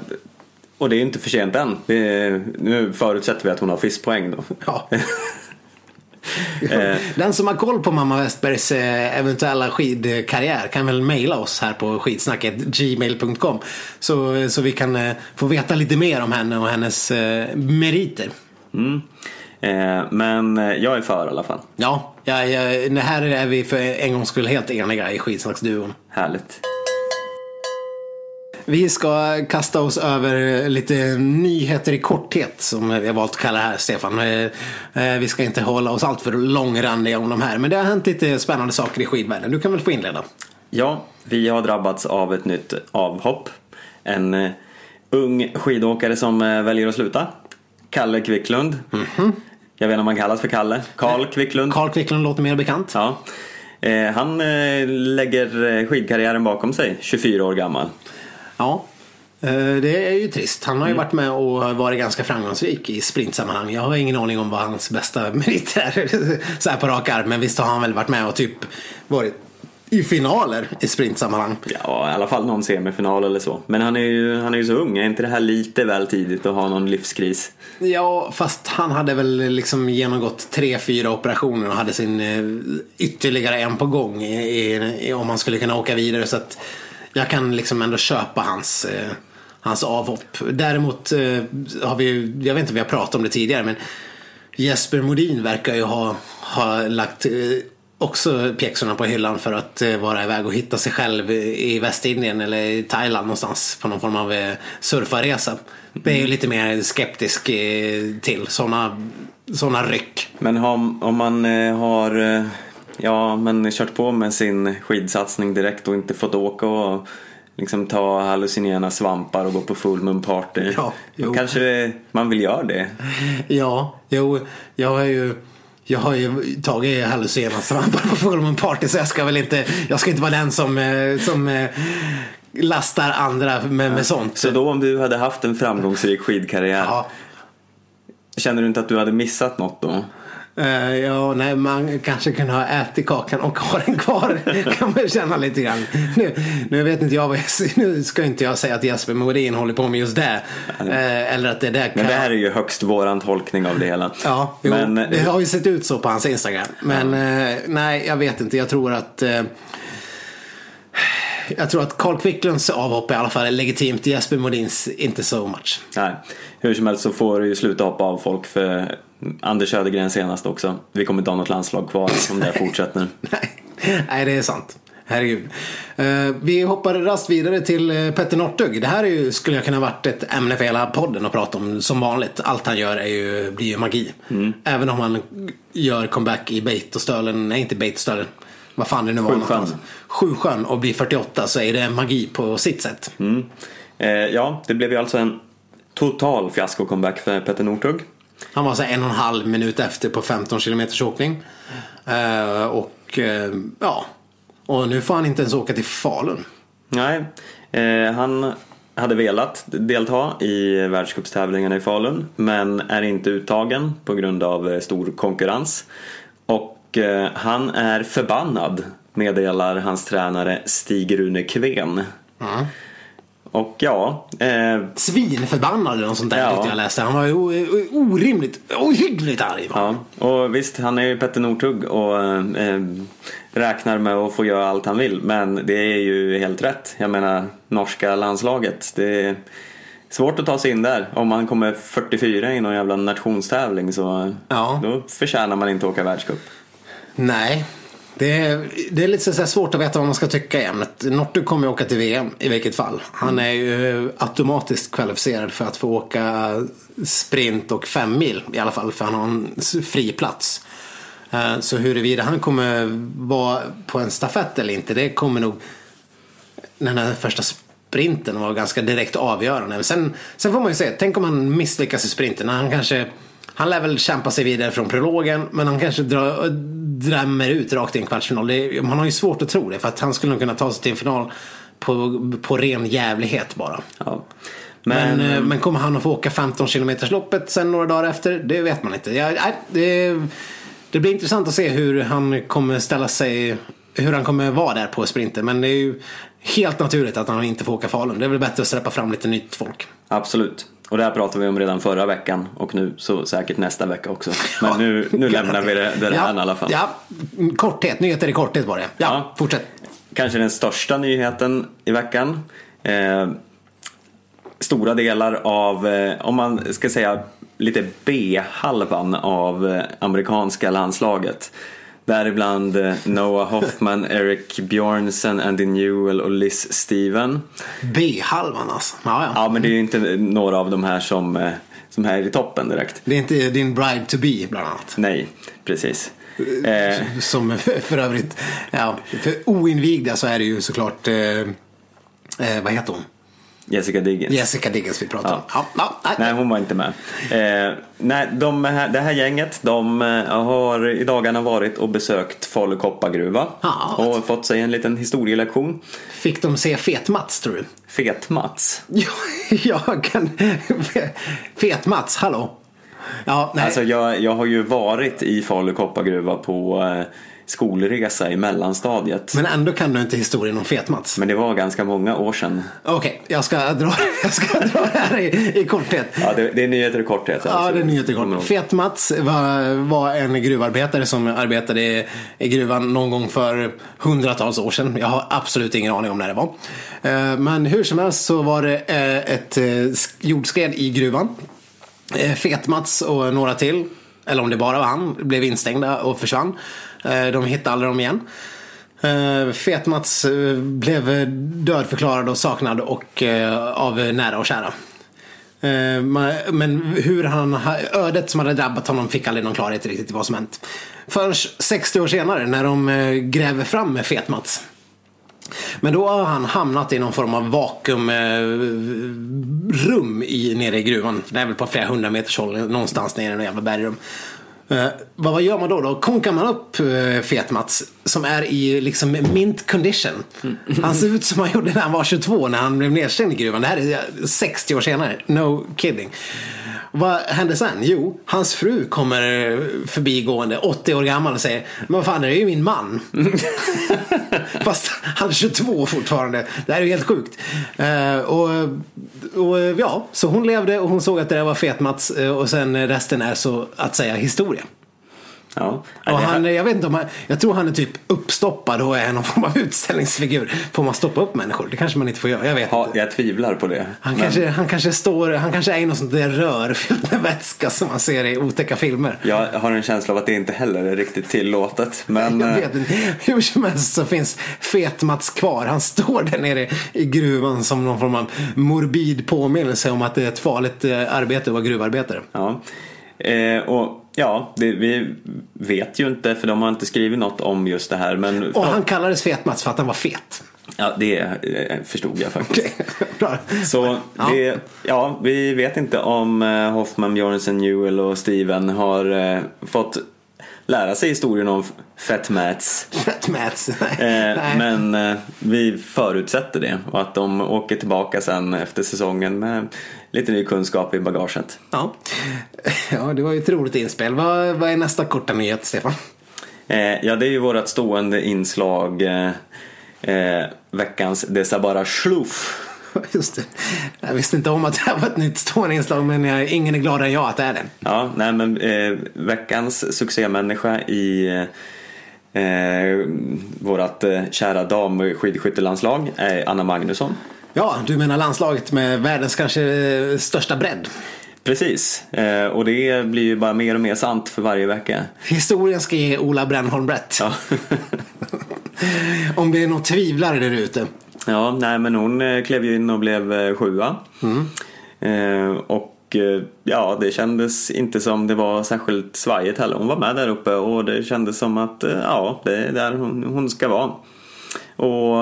Speaker 1: och det är inte för sent än. Det, nu förutsätter vi att hon har fiskpoäng då.
Speaker 2: Ja. Den som har koll på mamma Westbergs eh, eventuella skidkarriär kan väl mejla oss här på skidsnacket gmail.com så, så vi kan eh, få veta lite mer om henne och hennes eh, meriter.
Speaker 1: Mm. Eh, men eh, jag är för i alla fall.
Speaker 2: Ja, ja, ja, det här är vi för en gångs skull helt eniga i skidsnacksduon.
Speaker 1: Härligt.
Speaker 2: Vi ska kasta oss över lite nyheter i korthet som vi har valt att kalla det här Stefan. Eh, eh, Vi ska inte hålla oss allt för långrandiga om de här men det har hänt lite spännande saker i skidvärlden. Du kan väl få inleda?
Speaker 1: Ja, vi har drabbats av ett nytt avhopp. En eh, ung skidåkare som väljer att sluta. Kalle Kvicklund. Jag vet inte om han kallas för Kalle. Karl Kvicklund.
Speaker 2: Carl Quicklund låter mer bekant.
Speaker 1: Ja. Han lägger skidkarriären bakom sig, 24 år gammal.
Speaker 2: Ja, eh, det är ju trist. Han har ju varit med och varit ganska framgångsrik i sprintsammanhang. Jag har ingen aning om vad hans bästa merit är så här på rak arm. Men visst har han väl varit med och typ varit i finaler i sprintsammanhang.
Speaker 1: Ja, i alla fall någon semifinal eller så. Men han är ju, han är ju så ung, är inte det här lite väl tidigt att ha någon livskris?
Speaker 2: Ja, fast han hade väl liksom genomgått tre, fyra operationer och hade sin eh, ytterligare en på gång i, i, om han skulle kunna åka vidare. Så att jag kan liksom ändå köpa hans, eh, hans avhopp. Däremot eh, har vi jag vet inte om vi har pratat om det tidigare, men Jesper Modin verkar ju ha, ha lagt eh, också pjäxorna på hyllan för att eh, vara iväg och hitta sig själv i Västindien eller i Thailand någonstans på någon form av eh, surfarresa. Det är ju lite mer skeptisk eh, till sådana såna ryck.
Speaker 1: Men om, om man har ja, men kört på med sin skidsatsning direkt och inte fått åka och liksom ta hallucinogena svampar och gå på full moon party.
Speaker 2: Ja, jo.
Speaker 1: kanske man vill göra det.
Speaker 2: Ja, jo, jag har ju jag har ju tagit hallucinogena svampar på Full Moon Party så jag ska väl inte, jag ska inte vara den som, eh, som eh, lastar andra med, med sånt.
Speaker 1: Så då om du hade haft en framgångsrik skidkarriär,
Speaker 2: Ja,
Speaker 1: känner du inte att du hade missat något då?
Speaker 2: Eh, ja, nej, man kanske kunde ha ätit kakan och ha den kvar. kan man känna lite grann. Nu, nu vet inte jag vad jag Nu ska inte jag säga att Jesper Modin håller på med just det. Eh, eller att det där
Speaker 1: Men det här är ju högst våran tolkning av det hela.
Speaker 2: Ja, jo,
Speaker 1: Men,
Speaker 2: det har ju sett ut så på hans Instagram. Men eh, nej, jag vet inte. Jag tror att jag tror att Carl Quicklunds avhopp i alla fall är legitimt. Jesper Modins inte so much.
Speaker 1: Nej, hur som helst så får du ju sluta hoppa av folk för Anders Södergren senast också. Vi kommer inte ha något landslag kvar om det här fortsätter.
Speaker 2: Nej, nej, det är sant. Herregud. Uh, vi hoppar rast vidare till uh, Petter Northug. Det här är ju, skulle jag kunna varit ett ämne för hela podden att prata om som vanligt. Allt han gör är ju, blir ju magi. Mm. Även om han gör comeback i Beitostölen, nej inte Beitostölen, vad fan det nu var
Speaker 1: Sjusjön.
Speaker 2: Sjusjön och blir 48 så är det magi på sitt sätt.
Speaker 1: Mm. Eh, ja, det blev ju alltså en total fiasko-comeback för Petter Northug.
Speaker 2: Han var så en och en halv minut efter på 15 kilometers åkning. Uh, och uh, ja, och nu får han inte ens åka till Falun.
Speaker 1: Nej, eh, han hade velat delta i världscupstävlingarna i Falun men är inte uttagen på grund av stor konkurrens. Och han är förbannad meddelar hans tränare Stig-Rune Kven.
Speaker 2: Mm.
Speaker 1: Och ja, eh,
Speaker 2: Svinförbannad eller något sånt där
Speaker 1: Ja.
Speaker 2: jag läste. Han var o- orimligt, ohyggligt arg.
Speaker 1: Ja, och visst han är ju Petter Northug och eh, räknar med att få göra allt han vill. Men det är ju helt rätt. Jag menar norska landslaget. Det är svårt att ta sig in där. Om man kommer 44 i någon jävla nationstävling så
Speaker 2: Ja.
Speaker 1: då förtjänar man inte åka världscup.
Speaker 2: Nej. Det är, det är lite så svårt att veta vad man ska tycka i ämnet. Nortu kommer ju åka till VM i vilket fall. Han är ju automatiskt kvalificerad för att få åka sprint och fem mil i alla fall. För han har en fri plats. Eh, Så huruvida han kommer vara på en stafett eller inte, det kommer nog den här första sprinten var ganska direkt avgörande. Men sen, sen får man ju se, tänk om han misslyckas i sprinten. Han kanske, han lär väl kämpa sig vidare från prologen men han kanske drar, drämmer ut rakt i en kvartsfinal. Det, man har ju svårt att tro det för att han skulle nog kunna ta sig till en final på, på ren jävlighet bara.
Speaker 1: Ja.
Speaker 2: Men,
Speaker 1: Men,
Speaker 2: eh, men kommer han att få åka 15 km loppet sen några dagar efter? Det vet man inte. Ja, det, det blir intressant att se hur han kommer ställa sig, hur han kommer vara där på sprinten. Men det är ju helt naturligt att han inte får åka Falun. Det är väl bättre att släppa fram lite nytt folk.
Speaker 1: Absolut. Och det här pratade vi om redan förra veckan och nu så säkert nästa vecka också. Men nu, nu lämnar vi det, det här i alla fall.
Speaker 2: Ja, korthet. Nyheter i korthet var det. Ja,
Speaker 1: Ja.
Speaker 2: fortsätt.
Speaker 1: Kanske den största nyheten i veckan. Eh, stora delar av, eh, om man ska säga lite B-halvan av eh, amerikanska landslaget. Däribland eh, Noah Hoffman, Eric Bjornsen, Andy Newell och Liz Steven.
Speaker 2: B-halvan alltså. Ja, ja.
Speaker 1: Ja, men det är ju inte några av de här som, eh, som är i toppen direkt.
Speaker 2: Det är inte din bride to be bland annat.
Speaker 1: Nej, precis. Eh,
Speaker 2: Som för övrigt, ja, för oinvigda så är det ju såklart, eh, eh, vad heter hon?
Speaker 1: Jessica Diggins.
Speaker 2: Jessica Diggins vi pratar om. Ja. Ja, nej.
Speaker 1: Nej, hon var inte med. Eh, nej, de här, det här gänget de eh, har i dagarna varit och besökt Falu koppargruva
Speaker 2: Ja.
Speaker 1: och fått sig en liten historielektion.
Speaker 2: Fick de se Fet-Mats tror du?
Speaker 1: Fet-Mats.
Speaker 2: Ja, jag kan... Fet-Mats, hallå? Ja, nej.
Speaker 1: Alltså jag, jag har ju varit i Falu koppargruva på eh, skolresa i mellanstadiet. Men,
Speaker 2: Men ändå kan du inte historien om Fet-Mats.
Speaker 1: det var ganska många år sedan.
Speaker 2: Okej, jag, ska dra, jag ska dra det här i, i korthet.
Speaker 1: Ja, det, det är nyheter i korthet.
Speaker 2: Ja,
Speaker 1: alltså.
Speaker 2: det är nyheter i korthet. Fet-Mats var, var en gruvarbetare som arbetade i, i gruvan någon gång för hundratals år sedan. Jag har absolut ingen aning om när det var. Eh, Men hur som helst så var det eh, ett eh, sk- jordskred i gruvan. Fet-Mats och några till, eller om det bara var han, blev instängda och försvann. Eh, de hittade aldrig dem igen. Eh, Fet-Mats eh, blev dödförklarad och saknad och av nära och kära. Men hur han, ödet som hade drabbat honom fick aldrig någon klarhet riktigt i vad som hänt. Förrän 60 år senare när de gräver fram Fet-Mats. Men då har han hamnat i någon form av vakuumrum i, nere i gruvan. Det är väl på flera hundra meters håll någonstans nere i något jävla bergrum. Eh, vad, vad gör man då? Då konkar man upp uh, Fet-Mats som är i liksom mint condition. Han ser ut som han gjorde när han var 22 när han blev nedstängd i gruvan. Det här är 60 år senare. No kidding. Vad hände sen? Jo, hans fru kommer förbigående, 80 år gammal och säger Men vad fan, det är ju min man. Fast han är 22 fortfarande. Det här är ju helt sjukt. Eh, och, och ja, så hon levde och hon såg att det där var fet-Mats eh, och sen resten är så att säga historia.
Speaker 1: Ja.
Speaker 2: Och han, jag vet inte om han, jag tror han är typ uppstoppad och är någon form av utställningsfigur. Får man stoppa upp människor? Det kanske man inte får göra, jag vet
Speaker 1: Ja,
Speaker 2: inte.
Speaker 1: jag tvivlar på det.
Speaker 2: Han,
Speaker 1: Men
Speaker 2: kanske, han kanske står, han kanske är i något sånt där rör fyllt med vätska som man ser i otäcka filmer.
Speaker 1: Jag har en känsla av att det inte heller är riktigt tillåtet. Men
Speaker 2: Jag
Speaker 1: eh,
Speaker 2: vet inte. Hur som helst så finns Fet-Mats kvar. Han står där nere i gruvan som någon form av morbid påminnelse om att det är ett farligt eh, arbete att vara gruvarbetare.
Speaker 1: ja. Eh, och ja, det, vi vet ju inte för de har inte skrivit något om just det här. Men
Speaker 2: Och han kallades Fet-Mats för att han var fet.
Speaker 1: ja, det eh, förstod jag faktiskt. Så
Speaker 2: Ja.
Speaker 1: det, ja, vi vet inte om eh, Hoffman, Björnsen, Newell och Steven har eh, fått lära sig historien om Fett Mats.
Speaker 2: Fet-Mats.
Speaker 1: Eh,
Speaker 2: Nej.
Speaker 1: men vi förutsätter det och att de åker tillbaka sen efter säsongen med lite ny kunskap i bagaget.
Speaker 2: Ja. ja, det var ju ett roligt inspel. Vad, vad är nästa korta nyhet, Stefan?
Speaker 1: Eh, ja, det är ju vårt stående inslag eh, eh, veckans Dessa bara schluff.
Speaker 2: Just det. Jag visste inte om att det här var ett nytt stående inslag, men jag, ingen är gladare än jag att det är det.
Speaker 1: Ja, nej men eh, veckans succémänniska i eh, eh, vårt eh, kära damskidskyttelandslag är Anna Magnusson.
Speaker 2: Ja, du menar landslaget med världens kanske eh, största bredd.
Speaker 1: Precis, eh, och det blir ju bara mer och mer sant för varje vecka.
Speaker 2: Historien ska ge Ola Brännholm rätt.
Speaker 1: Ja,
Speaker 2: Om det är någon tvivlare där ute.
Speaker 1: ja nej men hon eh, klev ju in och blev eh, sjua. Eh, och ja, det kändes inte som det var särskilt svajigt heller. Hon var med där uppe och det kändes som att ja, det är där hon, hon ska vara. Och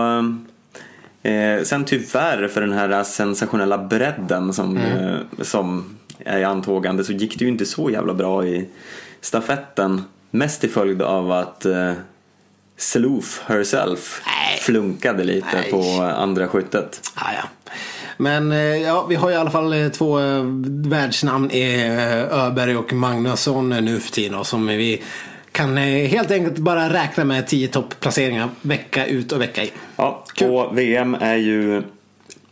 Speaker 1: eh, sen tyvärr för den här sensationella bredden som, eh, som är i antågande så gick det ju inte så jävla bra i stafetten. Mest till följd av att eh, Sloof herself
Speaker 2: Nej.
Speaker 1: flunkade lite
Speaker 2: Nej.
Speaker 1: på andra skyttet.
Speaker 2: Ah, ja. Men eh, ja, vi har i alla fall eh, två eh, världsnamn i Öberg och Magnusson nu för tiden och som vi kan helt enkelt bara räkna med tio toppplaceringar vecka ut och vecka in.
Speaker 1: Ja,
Speaker 2: Kul.
Speaker 1: och VM är ju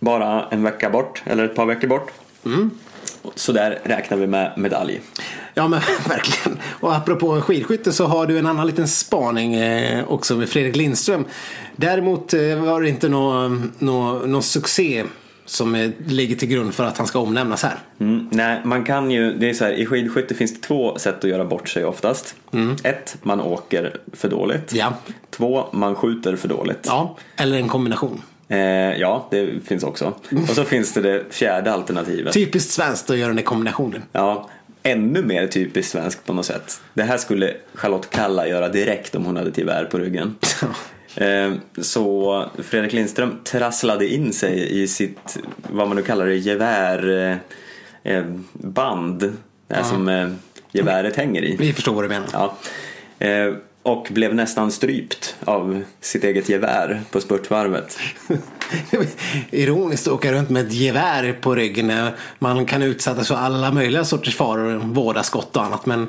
Speaker 1: bara en vecka bort, eller ett par veckor bort.
Speaker 2: Mm.
Speaker 1: Så där räknar vi med medalj.
Speaker 2: Ja men verkligen. Och apropå skidskytte så har du en annan liten spaning eh, också med Fredrik Lindström. Däremot eh, var det inte någon nå, nå succé som eh, ligger till grund för att han ska omnämnas här.
Speaker 1: Mm, nej, man kan ju, det är så här, i skidskytte finns det två sätt att göra bort sig oftast. Ett, man åker för dåligt.
Speaker 2: Mm. Ja.
Speaker 1: Två, man skjuter för dåligt.
Speaker 2: Ja, eller en kombination.
Speaker 1: Eh, ja, det finns också. Och så finns det det fjärde alternativet.
Speaker 2: Typiskt svenskt att göra den kombinationen.
Speaker 1: Ja, ännu mer typiskt svenskt på något sätt. Det här skulle Charlotte Kalla göra direkt om hon hade till på ryggen. Eh, Så Fredrik Lindström trasslade in sig i sitt, vad man nu kallar det, gevärband. Det här som eh, geväret hänger i.
Speaker 2: Vi förstår vad du menar.
Speaker 1: Ja. Eh, Och blev nästan strypt av sitt eget gevär på spurtvarvet.
Speaker 2: Ironiskt att åka runt med ett gevär på ryggen. när Man kan utsättas för alla möjliga sorters faror, vårda skott och annat. Men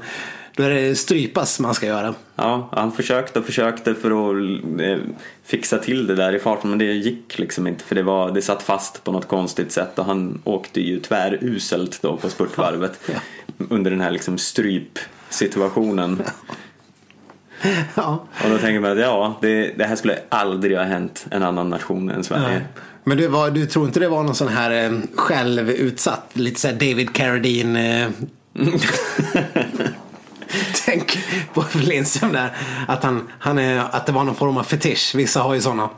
Speaker 2: då är det strypas man ska göra.
Speaker 1: Ja, han försökte och försökte för att eh, fixa till det där i farten men det gick liksom inte för det, var, det satt fast på något konstigt sätt och han åkte ju tväruselt då på spurtvarvet
Speaker 2: Ja.
Speaker 1: under den här liksom strypsituationen.
Speaker 2: Ja.
Speaker 1: Och då tänker man att ja, det, det här skulle aldrig ha hänt en annan nation än Sverige.
Speaker 2: Nej. Men du, var, du tror inte det var någon sån här eh, självutsatt, lite såhär David Carradine eh... På Lindström där. Att, han, han är, att det var någon form av fetisch. Vissa har ju såna.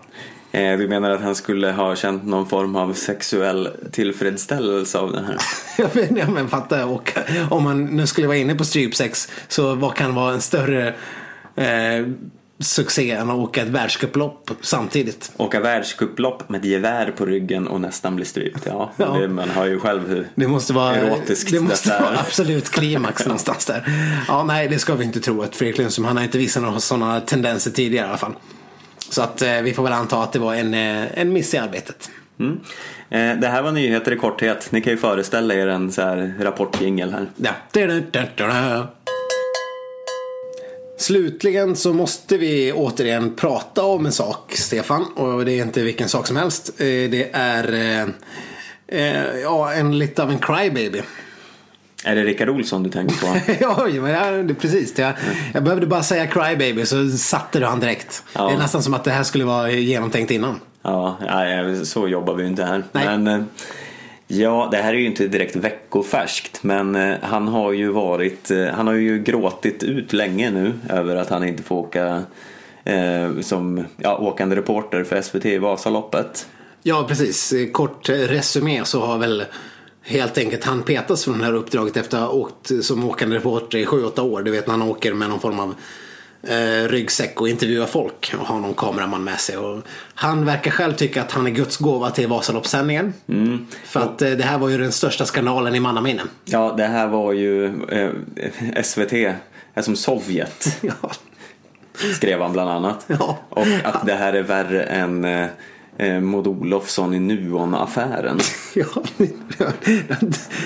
Speaker 1: Eh, Du menar att han skulle ha känt någon form av sexuell tillfredsställelse av den här?
Speaker 2: Jag inte, men fatta och, om man nu skulle vara inne på strypsex så vad kan vara en större eh, succé än att åka ett världscuplopp samtidigt?
Speaker 1: Åka världscuplopp med ett gevär på ryggen och nästan bli strypt. Ja,
Speaker 2: Ja.
Speaker 1: Det, man har ju själv hur
Speaker 2: Det måste vara,
Speaker 1: erotiskt
Speaker 2: det måste
Speaker 1: detta
Speaker 2: vara absolut klimax någonstans där. Ja, nej, det ska vi inte tro att Fredrik Lundström, han har inte visat några sådana tendenser tidigare i alla fall. Så att eh, vi får väl anta att det var en, eh, en miss i arbetet.
Speaker 1: Mm. Eh, det här var nyheter i korthet. Ni kan ju föreställa er en så här rapportjingel här.
Speaker 2: Ja. Slutligen så måste vi återigen prata om en sak, Stefan. Och det är inte vilken sak som helst. Eh, Det är eh, eh, ja, en lite av en crybaby.
Speaker 1: Är det Rickard Olsson du tänker på?
Speaker 2: ja, men ja, det, precis. Jag, jag behövde bara säga crybaby så satte du han direkt.
Speaker 1: Ja.
Speaker 2: Det är nästan som att det här skulle vara genomtänkt innan.
Speaker 1: Ja, så jobbar vi inte här.
Speaker 2: Nej.
Speaker 1: Men eh, ja, det här är ju inte direkt veckofärskt. Men eh, han har ju varit, eh, han har ju gråtit ut länge nu över att han inte får åka eh, som ja, åkande reporter för SVT i Vasaloppet.
Speaker 2: Ja, precis. Kort eh, resumé så har väl helt enkelt han petats från det här uppdraget efter att ha åkt som åkande reporter i 7-8 år. Du vet när han åker med någon form av eh, ryggsäck och intervjuar folk och har någon kameraman med sig. Och han verkar själv tycka att han är Guds gåva till Vasaloppssändningen. För att eh, det här var ju den största skandalen i mannaminne.
Speaker 1: Ja, det här var ju eh, SVT, som Sovjet,
Speaker 2: Ja.
Speaker 1: skrev han bland annat.
Speaker 2: Ja.
Speaker 1: Och att det här är värre än eh, eh, Maud Olofsson i Nuon-affären.
Speaker 2: Ja,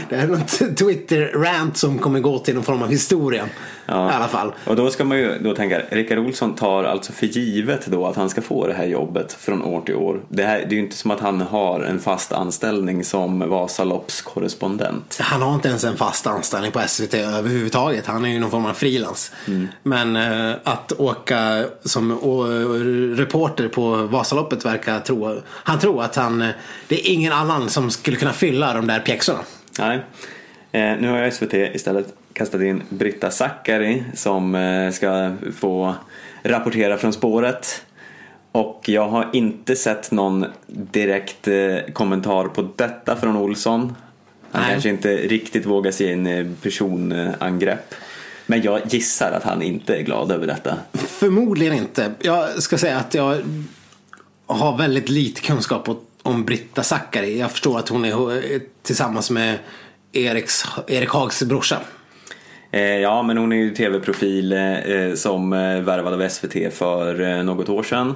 Speaker 2: det är något Twitter-rant som kommer gå till någon form av historia.
Speaker 1: Ja.
Speaker 2: I alla fall.
Speaker 1: Och då ska man ju då tänka, Rickard Olsson tar alltså för givet då att han ska få det här jobbet från år till år. Det, här, det är ju inte som att han har en fast anställning som Vasaloppskorrespondent.
Speaker 2: Han har inte ens en fast anställning på SVT överhuvudtaget. Han är ju någon form av frilans. Men eh, att åka som å, reporter på Vasaloppet verkar tro. Han tror att han, eh, det är ingen annan som skulle kunna fylla de där pjäxorna.
Speaker 1: Nej. Eh, nu har jag SVT istället kastat in Britta Zackari som eh, ska få rapportera från spåret. Och jag har inte sett någon direkt eh, kommentar på detta från Olsson. Han
Speaker 2: Nej.
Speaker 1: kanske inte riktigt vågar sig in i personangrepp. Men jag gissar att han inte är glad över detta.
Speaker 2: Förmodligen inte. Jag ska säga att jag har väldigt lite kunskap om Britta Zackari. Jag förstår att hon är eh, tillsammans med Eriks, Erik Hags brorsa.
Speaker 1: Eh, ja, men hon är ju tv-profil eh, som eh, värvad av SVT för något år sedan.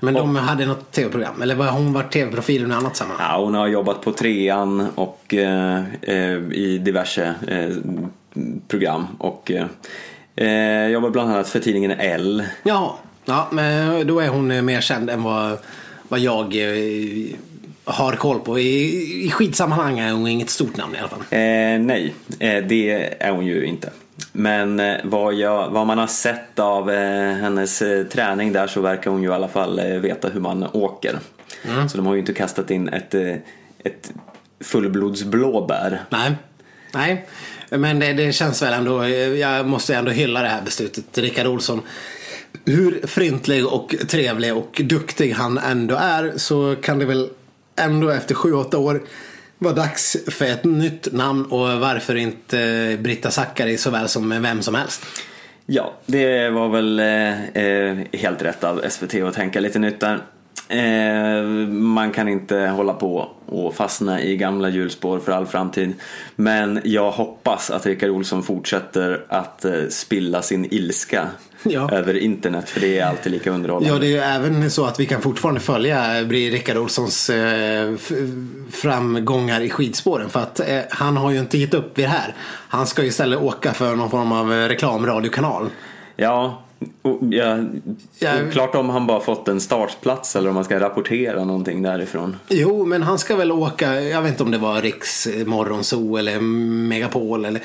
Speaker 2: Men de hade något tv-program. Eller har hon varit tv-profil i något annat sammanhang?
Speaker 1: Ja, hon har jobbat på trean och eh, i diverse eh, program och eh, jobbar bland annat för tidningen L.
Speaker 2: Jaha, ja, men då är hon mer känd än vad, vad jag har koll på. I, I skitsammanhang är hon inget stort namn i alla fall.
Speaker 1: Eh, nej, eh, det är hon ju inte. Men eh, vad, jag, vad man har sett av eh, hennes eh, träning där så verkar hon ju i alla fall eh, veta hur man åker. Så de har ju inte kastat in ett, ett fullblodsblåbär.
Speaker 2: Nej, nej. Men det, det känns väl ändå, jag måste ändå hylla det här beslutet. Rickard Olsson. Hur fryntlig och trevlig och duktig han ändå är så kan det väl ändå efter 7-8 år var dags för ett nytt namn och varför inte eh, Britta Zackari såväl som vem som helst.
Speaker 1: Ja, det var väl eh, eh helt rätt av SVT att tänka lite nytt där. Eh, man kan inte hålla på och fastna i gamla hjulspår för all framtid. Men jag hoppas att Rickard Olsson fortsätter att eh, spilla sin ilska
Speaker 2: Ja.
Speaker 1: över internet för det är alltid lika underhållande.
Speaker 2: Ja, det är ju även så att vi kan fortfarande följa Bri Rickard Olssons eh, framgångar i skidspåren. För att eh, han har ju inte gett upp vid det här. Han ska ju istället åka för någon form av eh, reklamradiokanal.
Speaker 1: Ja, och, ja,
Speaker 2: Ja.
Speaker 1: klart om han bara fått en startplats eller om man ska rapportera någonting därifrån.
Speaker 2: Jo, men han ska väl åka, jag vet inte om det var Riks eh, Morgonzoo eller Megapol eller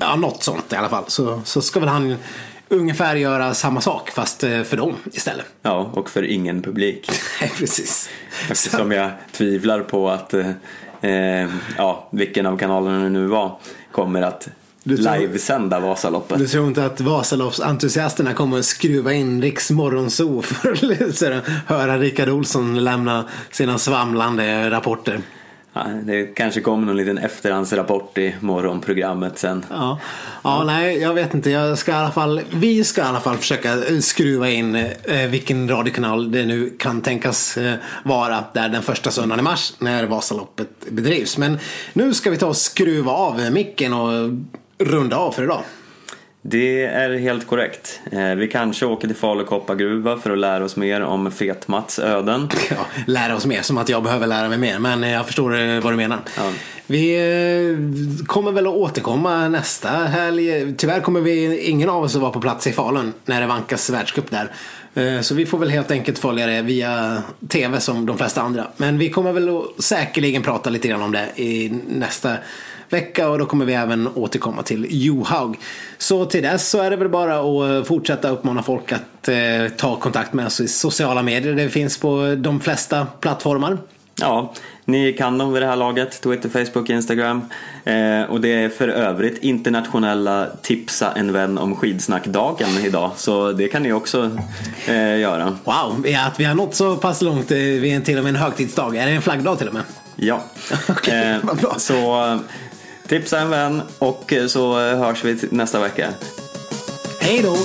Speaker 2: ja, något sånt i alla fall. Så, så ska väl han ungefär göra samma sak fast eh, för dem istället.
Speaker 1: Ja, och för ingen publik.
Speaker 2: Nej, precis.
Speaker 1: Eftersom jag tvivlar på att eh, eh, ja, vilken av kanalerna det nu var kommer att
Speaker 2: Du tror-
Speaker 1: livesända Vasaloppet.
Speaker 2: Du tror inte att Vasaloppsentusiasterna kommer att skruva in Riks Morgonzoo för att höra Rickard Olsson lämna sina svamlande rapporter?
Speaker 1: Det kanske kommer någon liten efterhandsrapport i morgonprogrammet sen.
Speaker 2: Ja. ja, nej, jag vet inte. Jag ska i alla fall, vi ska i alla fall försöka eh, skruva in eh, vilken radiokanal det nu kan tänkas eh, vara där den första söndagen i mars när Vasaloppet bedrivs. Men nu ska vi ta och skruva av micken och runda av för idag.
Speaker 1: Det är helt korrekt. Eh, vi kanske åker till Falu koppargruva för att lära oss mer om Fet-Mats öden.
Speaker 2: Ja, lära oss mer, som att jag behöver lära mig mer. Men jag förstår eh, vad du menar.
Speaker 1: Ja.
Speaker 2: Vi eh, kommer väl att återkomma nästa helg. Tyvärr kommer vi, ingen av oss att vara på plats i Falun när det vankas världscup där. Eh, Så vi får väl helt enkelt följa det via tv som de flesta andra. Men vi kommer väl att säkerligen prata lite grann om det i nästa vecka och då kommer vi även återkomma till Johaug. Så till dess så är det väl bara att fortsätta uppmana folk att eh, ta kontakt med oss i sociala medier. Det finns på de flesta plattformar.
Speaker 1: Ja, ni kan dem vid det här laget. Twitter, Facebook, Instagram. Eh, och det är för övrigt internationella tipsa en vän om skidsnackdagen idag. Så det kan ni också eh, göra.
Speaker 2: Wow, vi- att vi har nått så pass långt eh, vid en till och med en högtidsdag. Är det en flaggdag till och med?
Speaker 1: Ja.
Speaker 2: Okej, vad bra.
Speaker 1: så eh, tipsa en vän och eh, så eh, hörs vi nästa vecka.
Speaker 2: Hej då!